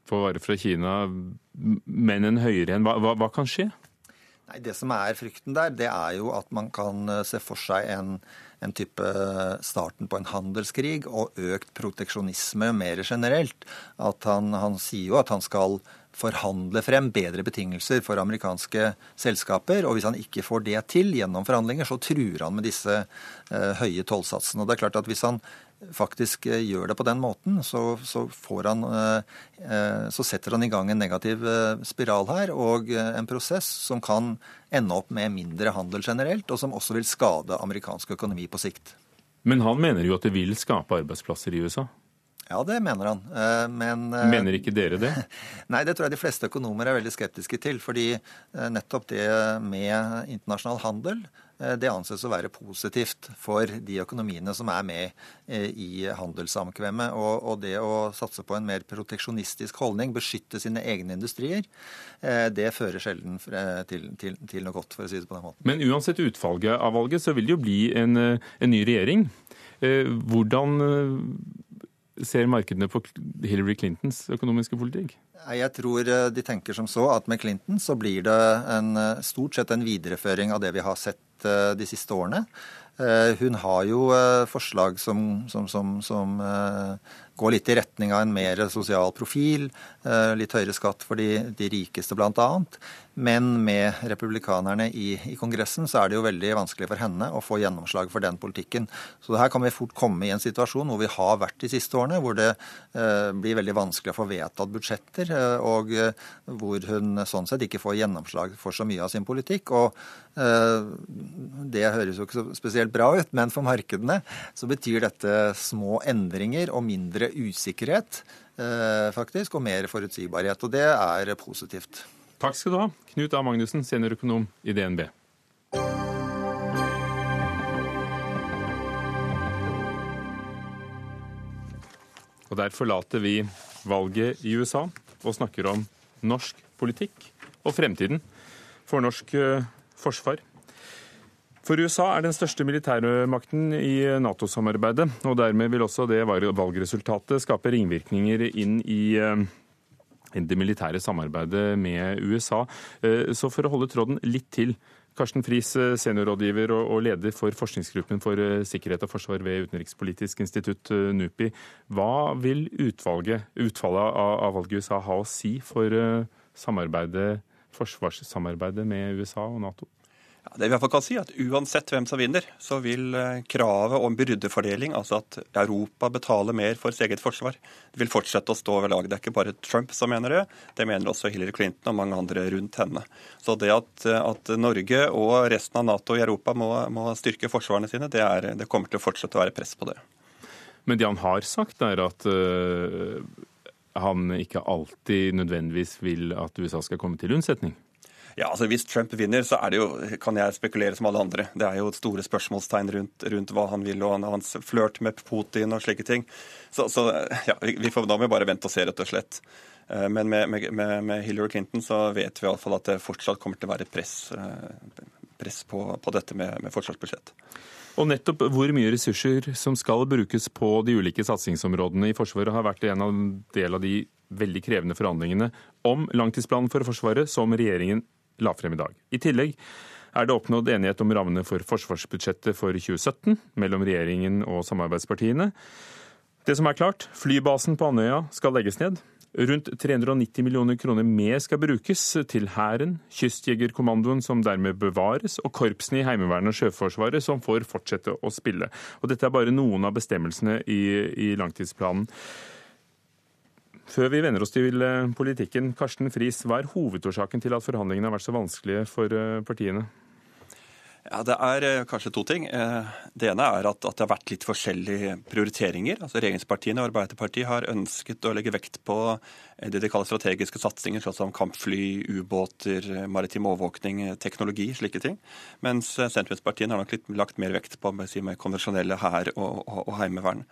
for varer fra Kina, men en høyere en, hva, hva, hva kan skje? Nei, Det som er frykten der, det er jo at man kan se for seg en, en type starten på en handelskrig og økt proteksjonisme mer generelt. At han, han sier jo at han skal forhandle frem bedre betingelser for amerikanske selskaper. Og hvis han ikke får det til gjennom forhandlinger, så truer han med disse eh, høye tollsatsene. Og det er klart at hvis han faktisk eh, gjør det på den måten, så, så, han, eh, eh, så setter han i gang en negativ spiral her, og en prosess som kan ende opp med mindre handel generelt, og som også vil skade amerikansk økonomi på sikt. Men han mener jo at det vil skape arbeidsplasser i USA? Ja, det mener han. Men Mener ikke dere det? Nei, det tror jeg de fleste økonomer er veldig skeptiske til. Fordi nettopp det med internasjonal handel det anses å være positivt for de økonomiene som er med i handelssamkvemmet. Og, det å satse på en mer proteksjonistisk holdning, beskytte sine egne industrier, det fører sjelden til, til, til, noe godt, for å si det på den måten. Men uansett utfallet av valget, så vil det jo bli en, en ny regjering. Hvordan ser markedene på Hillary Clintons økonomiske politikk? Jeg tror eh, de tenker som så at med Clinton så blir det en, eh, stort sett en videreføring av det vi har sett eh, de siste årene. Hun har jo forslag som, som, som, som går litt i retning av en mer sosial profil, litt høyere skatt for de, de rikeste bl.a. Men med republikanerne i, i, Kongressen så er det jo veldig vanskelig for henne å få gjennomslag for den politikken. Så her kan vi fort komme i en situasjon hvor vi har vært de siste årene, hvor det eh, blir veldig vanskelig å få vedtatt budsjetter, eh, og eh, hvor hun sånn sett ikke får gjennomslag for så mye av sin politikk. Og eh, det høres jo ikke så spesielt bra ut, men for markedene så betyr dette små endringer og mindre usikkerhet, eh, faktisk, og mer forutsigbarhet. Og det er positivt. Takk skal du ha, Knut A. Magnussen, seniorøkonom i DNB. Og Der forlater vi valget i USA og snakker om norsk politikk og fremtiden for norsk eh, forsvar. For USA er den største militærmakten i Nato-samarbeidet, og dermed vil også det valgresultatet skape ringvirkninger inn i eh, det militære samarbeidet med USA. Eh, så for å holde tråden litt til. Karsten Friis, eh, seniorrådgiver og leder for forskningsgruppen for sikkerhet og forsvar ved Utenrikspolitisk institutt, NUPI. Hva vil utvalget, utfallet av valget i USA ha å si for forsvarssamarbeidet med USA og Nato? Det vi i hvert fall kan si er at Uansett hvem som vinner, så vil eh, kravet om byrdefordeling, altså at Europa betaler mer for sitt eget forsvar, vil fortsette å stå ved lag. Det er ikke bare Trump som mener det, det mener også Hillary Clinton og mange andre rundt henne. Så det at, at Norge og resten av Nato i Europa må, må styrke forsvarene sine, det, er, det, kommer til å fortsette å være press på det. Men det han har sagt, er at øh, han ikke alltid nødvendigvis vil at USA skal komme til unnsetning? Ja, altså Hvis Trump vinner, så er det jo, kan jeg spekulere som alle andre. Det er jo store spørsmålstegn rundt, rundt hva han vil, og hans flørt med Putin og slike ting. Så, så ja, vi får, da må vi bare vente og se, rett og slett. Eh, men med, med, med Hillary Clinton så vet vi iallfall at det fortsatt kommer til å være press, eh, press på, på, dette med, med forsvarsbudsjett. Og nettopp hvor mye ressurser som skal brukes på de ulike satsingsområdene i Forsvaret, har vært en av del av de veldig krevende forhandlingene om langtidsplanen for Forsvaret som regjeringen la frem i dag. I tillegg er det oppnådd enighet om rammene for forsvarsbudsjettet for 2017 mellom regjeringen og samarbeidspartiene. Det som er klart, flybasen på Andøya skal legges ned. Rundt 390 millioner kroner mer skal brukes til Hæren, Kystjegerkommandoen som dermed bevares, og korpsene i Heimevernet og Sjøforsvaret som får fortsette å spille. Og Dette er bare noen av bestemmelsene i, i langtidsplanen. Før vi vender oss til eh, politikken, Karsten Friis, hva er hovedårsaken til at forhandlingene har vært så vanskelige for eh, partiene? Ja, Det er eh, kanskje to ting. Det ene er at, at, det har vært litt forskjellige prioriteringer. Altså Regjeringspartiene og Arbeiderpartiet har ønsket å legge vekt på det de kaller strategiske satsinger, sånn som kampfly, ubåter, maritim overvåkning, teknologi, slike ting. Mens sentrumspartiene har nok litt lagt mer vekt på si, med konvensjonelle hær og, og, og heimevern.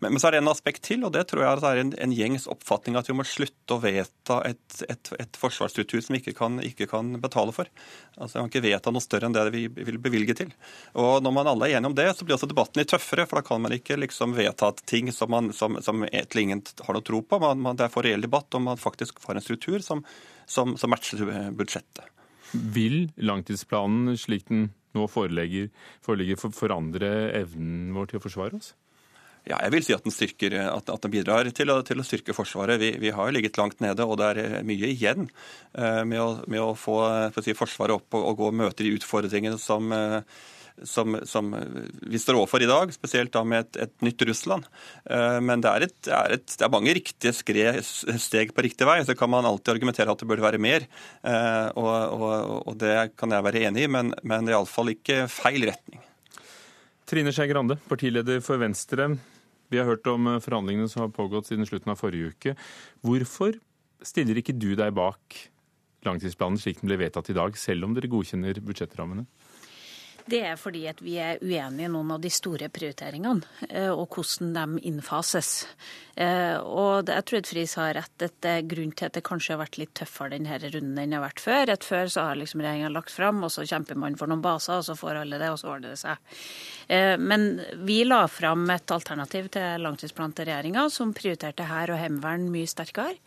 Men, men, så er det en aspekt til, og det tror jeg er en, en gjengs oppfatning at vi må slutte å vedta et, et, et forsvarsstruktur som vi ikke kan, ikke kan betale for. Altså, Vi kan ikke vedta noe større enn det vi vil bevilge til. Og Når man alle er enige om det, så blir også debatten litt tøffere. For da kan man ikke liksom vedta ting som, man, som, som ingen har noe tro på. Man, man, det er for reell debatt om man faktisk får en struktur som, som, som matcher budsjettet. Vil langtidsplanen slik den nå foreligger, foreligger forandre evnen vår til å forsvare oss? Ja, jeg vil si at den, styrker, at, den bidrar til å, til å, styrke Forsvaret. Vi, vi har jo ligget langt nede, og det er mye igjen uh, med, å, med, å, få si, Forsvaret opp og, og, gå og møte de utfordringene som, uh, som, som, vi står overfor i dag, spesielt da med et, et nytt Russland. Men det er, et, det, er et, det er, mange riktige steg på riktig vei. Så kan man alltid argumentere at det burde være mer, og, og, og, det kan jeg være enig i, men, men det er iallfall ikke feil retning. Trine Skei Grande, partileder for Venstre. Vi har hørt om eh, forhandlingene som har pågått siden slutten av forrige uke. Hvorfor stiller ikke du deg bak langtidsplanen slik den ble vedtatt i dag, selv om dere godkjenner budsjettrammene? Det er fordi at vi er uenige i noen av de store prioriteringene, eh, og hvordan de innfases. Eh, og jeg tror at Friis har rett. at Grunnen til at det kanskje har vært litt tøffere denne runden enn det har vært før. at Før så har liksom regjeringa lagt fram, og så kjemper man for noen baser, og så får alle det, og så ordner det seg. Eh, men vi la fram et alternativ til langtidsplanen til regjeringa som prioriterte hær og heimevern mye sterkere.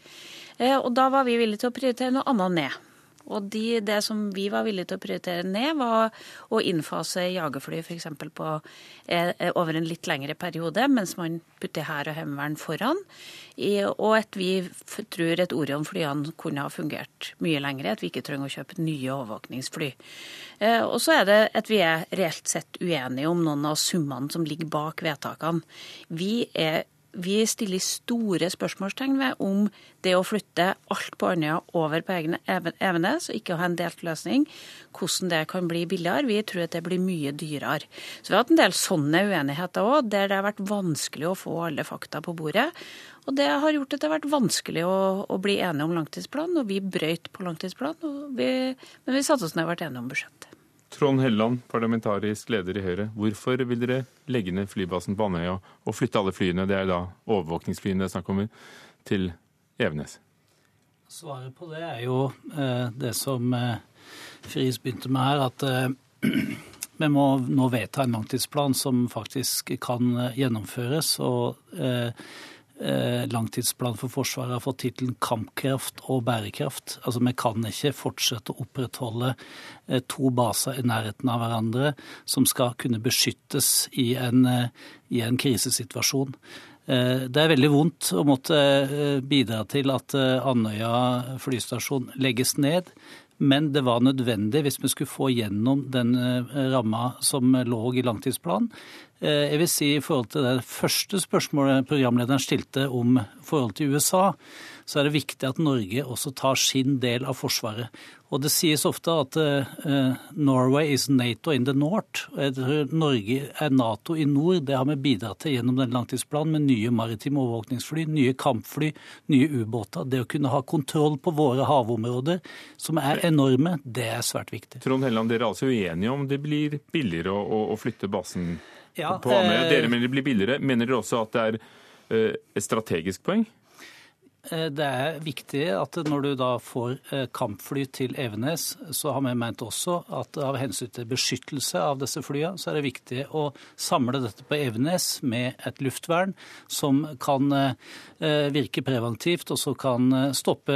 Og da var vi villige til å prioritere noe annet ned. Og de, det som vi var villige til å prioritere ned, var å innfase jagerfly f.eks. Eh, over en litt lengre periode, mens man putter hær og heimevern foran. Og at vi tror at Orion-flyene kunne ha fungert mye lengre, at vi ikke trenger å kjøpe nye overvåkningsfly. Eh, og så er det at vi er reelt sett uenige om noen av summene som ligger bak vedtakene. Vi er vi stiller store spørsmålstegn ved om det å flytte alt på Andøya over på Evenes, og ikke ha en delt løsning, hvordan det kan bli billigere. Vi tror at det blir mye dyrere. Så vi har hatt en del sånne uenigheter òg, der det har vært vanskelig å få alle fakta på bordet. Og det har gjort at det har vært vanskelig å, å bli enige om langtidsplanen, og vi brøyt på langtidsplanen, men vi satte oss ned og ble enige om budsjettet. Trond Helleland, parlamentarisk leder i Høyre. Hvorfor vil dere legge ned flybasen på Andøya og flytte alle flyene, det er da overvåkningsflyene det er snakk om, til Evenes? Svaret på det er jo eh, det som eh, Friis begynte med her, at eh, vi må nå vedta en langtidsplan som faktisk kan gjennomføres. og eh, Eh, langtidsplan for Forsvaret har fått tittelen 'Kampkraft og bærekraft'. Altså, Vi kan ikke fortsette å opprettholde eh, to baser i nærheten av hverandre som skal kunne beskyttes i en, eh, i en krisesituasjon. Det er veldig vondt å måtte bidra til at Andøya flystasjon legges ned. Men det var nødvendig hvis vi skulle få gjennom den ramma som lå i langtidsplanen. Eh, jeg vil si I forhold til det første spørsmålet programlederen stilte om forholdet til USA, så er det viktig at Norge også tar sin del av Forsvaret. Og Det sies ofte at uh, Norway is Nato in the north. Norge er Nato i nord. Det har vi bidratt til gjennom den langtidsplanen med nye maritime overvåkningsfly, nye kampfly, nye ubåter. Det å kunne ha kontroll på våre havområder, som er enorme, det er svært viktig. Trond Helland, dere er altså uenige om det blir billigere å flytte basen? Ja, på Andøya. Dere mener det blir billigere. Mener dere også at det er eh, et strategisk poeng? Eh, det er viktig at når du da får eh, kampfly til Evenes, så har vi ment også at av hensyn til beskyttelse av disse flyene, så er det viktig å samle dette på Evenes med et luftvern som kan virke preventivt, og så kan stoppe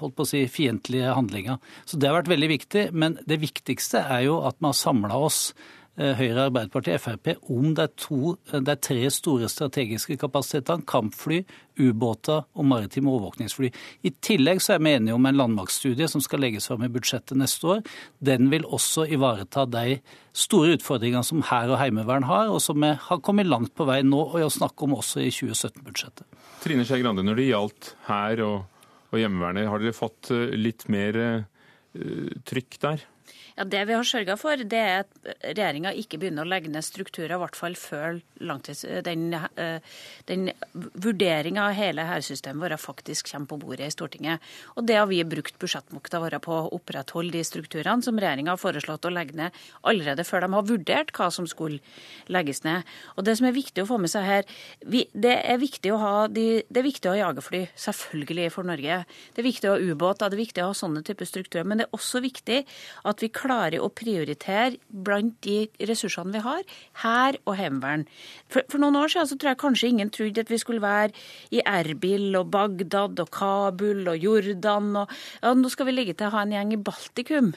holdt på å si, fiendtlige handlinger. Så det har vært veldig viktig. Men det viktigste er jo at vi har samla oss Eh, Høyre, Arbeiderpartiet, Frp om er, to, det er tre store strategiske kapasitetene, Kampfly, ubåter og maritime overvåkningsfly. I tillegg så er vi enige om en landmaktstudie som skal legges fram i budsjettet neste år. Den vil også ivareta de store utfordringene som hær og heimevern har, og som vi har kommet langt på vei nå og å snakke om også i 2017-budsjettet. Trine Skei Grande, når det gjaldt hær og, og hjemmevernet, har dere fått eh, litt mer trykk der? Ja, Det vi har sørga for, det er at regjeringa ikke begynner å legge ned strukturer, i hvert fall før langtids, den, eh, den vurderinga av hele hærsystemet vårt faktisk kommer på bordet i Stortinget. Og det har vi brukt budsjettmakta vår på å opprettholde de strukturene som regjeringa har foreslått å legge ned allerede før de har vurdert hva som skulle legges ned. Og det som er viktig å få med seg her, vi, det, er viktig å ha de, det er viktig å ha jagerfly, selvfølgelig, for Norge. Det er viktig å ha ubåter, det er viktig å ha sånne typer strukturer. Men det er også viktig at vi klarer å prioritere blant de ressursene vi har, hær og heimevern. For, for, noen år siden så tror jeg kanskje ingen trodde at vi skulle være i Erbil og Bagdad og Kabul og Jordan og ja, nå skal vi ligge til å ha en gjeng i Baltikum.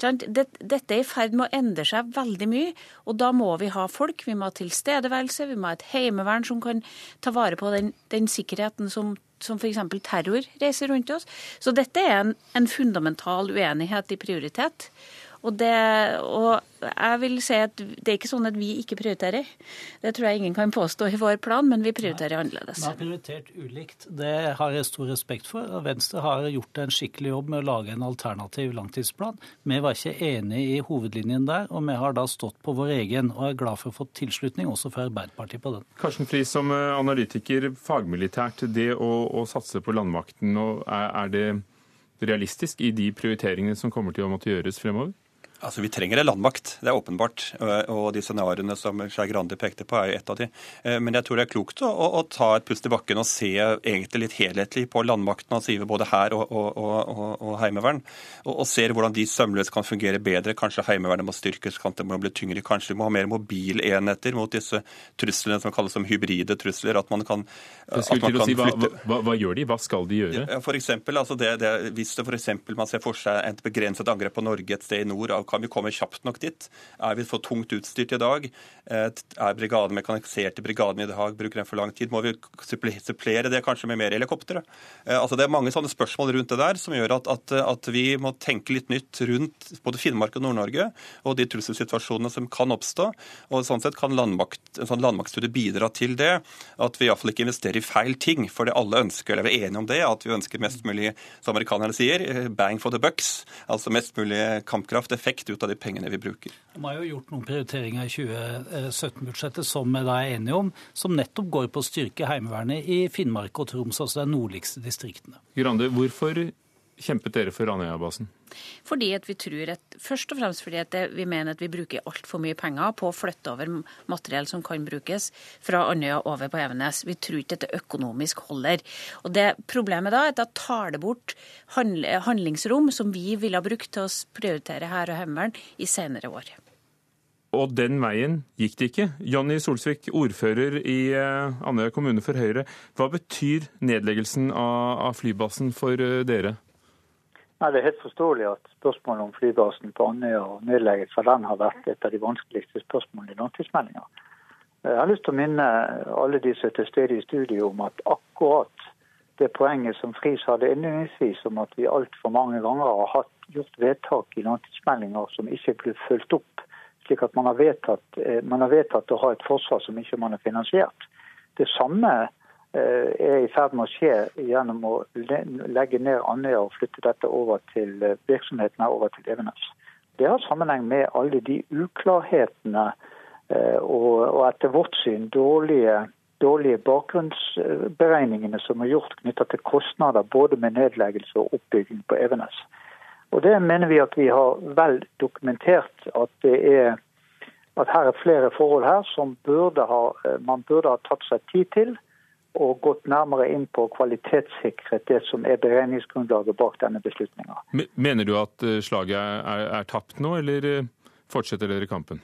Dette er i ferd med å endre seg veldig mye, og da må vi ha folk, vi må ha tilstedeværelse, vi må ha et heimevern som kan ta vare på den, den sikkerheten som som f.eks. terror reiser rundt oss. Så dette er en, en fundamental uenighet i prioritet. Og, det, og jeg vil si at det er ikke sånn at vi ikke prioriterer. Det tror jeg ingen kan påstå i vår plan, men vi prioriterer annerledes. Vi har prioritert ulikt. Det har jeg stor respekt for. og Venstre har gjort en skikkelig jobb med å lage en alternativ langtidsplan. Vi var ikke enig i hovedlinjen der, og vi har da stått på vår egen. Og er glad for å få tilslutning også fra Arbeiderpartiet på den. Karsten Friis, som eh, analytiker fagmilitært, det å, å satse på landmakten, er det realistisk i de prioriteringene som kommer til å måtte gjøres fremover? Altså, Vi trenger en landmakt, det er åpenbart. Og de scenarioene som Skei Grande pekte på, er jo et av de. Eh, men jeg tror det er klokt å, å ta et pust i bakken og se egentlig litt helhetlig på landmakten, altså både hær og, og, og, og, heimevern. Og, ser hvordan de sømløst kan fungere bedre. Kanskje Heimevernet må styrkes, kanskje det må bli tyngre. Kanskje vi må ha mer mobilenheter mot disse truslene som kalles som hybride trusler. At man kan, at man kan si, hva, hva, hva, gjør de? Hva skal de gjøre? Ja, for eksempel, altså det, det, hvis det for eksempel, man ser for seg et begrenset angrep på Norge et sted i nord av kan vi komme kjapt nok dit? Er vi for tungt utstyrt i dag? Eh, er brigaden mekanisert i brigaden i dag? Bruker den for lang tid? Må vi supplere det kanskje med mer helikoptre? Eh, altså det er mange sånne spørsmål rundt det der som gjør at, at, at vi må tenke litt nytt rundt både Finnmark og Nord-Norge og de trusselsituasjonene som kan oppstå. Og sånn sett kan landmakt, en sånn landmaktstudie bidra til det. At vi iallfall ikke investerer i feil ting. For det alle ønsker, eller vi er enige om det, at vi ønsker mest mulig, som amerikanerne sier, eh, bang for the bucks. Altså mest mulig kampkraft, effekt effekt ut av de pengene vi bruker. Vi har jo gjort noen prioriteringer i 2017-budsjettet som vi da er enige om, som nettopp går på å styrke Heimevernet i Finnmark og Troms, altså de nordligste distriktene. Grande, hvorfor kjempet dere for Andøya-basen? Fordi at vi tror at, Først og fremst fordi at det, vi mener at vi bruker altfor mye penger på å flytte over materiell som kan brukes fra Andøya over på Evenes. Vi tror ikke dette økonomisk holder. Og det Problemet da er at da tar det bort handlingsrom som vi ville ha brukt til å prioritere hær og heimevern i senere år. Og den veien gikk det ikke. Jonny Solsvik, ordfører i eh, Andøya kommune for Høyre. Hva betyr nedleggelsen av flybasen for eh, dere? Nei, Det er helt forståelig at spørsmålet om flybasen på Andøya og nedleggelse for den har vært et av de vanskeligste spørsmålene i langtidsmeldinga. Jeg har lyst til å minne alle de som er til stede i studio om at akkurat det poenget som Friis hadde innledningsvis, om at vi altfor mange ganger har hatt, gjort vedtak i langtidsmeldinger som ikke blir fulgt opp, slik at man har vedtatt, eh, man har vedtatt å ha et forsvar som ikke man har finansiert. Det samme Eh, er i ferd med å skje gjennom å legge ned Andøya og flytte dette over til eh, virksomheten her over til Evenes. Det har sammenheng med alle de uklarhetene eh, og etter vårt syn dårlige, dårlige bakgrunnsberegningene som er gjort knyttet til kostnader både med nedleggelse og oppbygging på Evenes. Og Det mener vi at vi har vel dokumentert at det er at her er flere forhold her som burde ha, man burde ha tatt seg tid til og gått nærmere inn på å kvalitetssikre det som er beregningsgrunnlaget bak denne beslutninga. Mener du at eh, slaget er, er, tapt nå, eller eh, fortsetter dere kampen?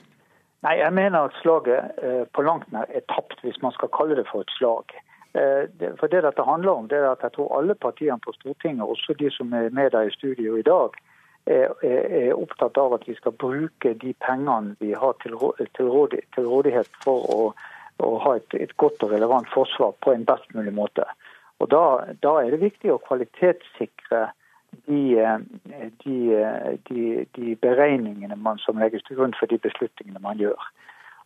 Nei, jeg mener at slaget eh, på langt nær er tapt, hvis man skal kalle det for et slag. For Det dette handler om, det er at jeg tror alle partiene på Stortinget, også de som er med der i studio i dag, er, er opptatt av at vi skal bruke de pengene vi har til, rådighet for å og ha et, et, godt og relevant forsvar på en best mulig måte. Og Da, da er det viktig å kvalitetssikre de, de, de, de beregningene man, som legges til grunn for de beslutningene man gjør.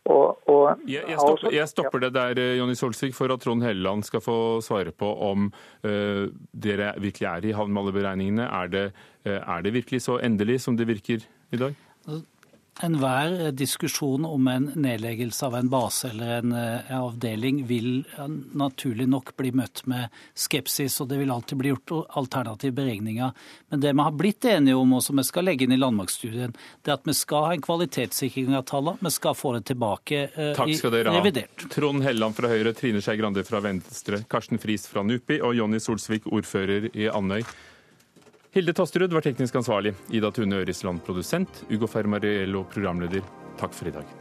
Og, og, jeg, jeg, stopper, jeg, stopper, det der, Jonny Solsvik, for at Trond Helleland skal få svare på om uh, dere virkelig er i havn med alle beregningene. Er det, uh, er det virkelig så endelig som det virker i dag? Enhver diskusjon om en nedleggelse av en base eller en, eh, avdeling vil naturlig nok bli møtt med skepsis, og det vil alltid bli gjort alternative beregninger. Men det vi har blitt enige om, og som vi skal legge inn i landmaktstudien, det er at vi skal ha en kvalitetssikring av tallene. Vi skal få det tilbake Takk skal dere ha. revidert. Trond Helleland fra Høyre, Trine Skei Grande fra Venstre, Karsten Friis fra NUPI og Jonny Solsvik, ordfører i Andøy. Hilde Tosterud var teknisk ansvarlig. Ida Tune Ørisland produsent. Ugo Fermariello programleder. Takk for i dag.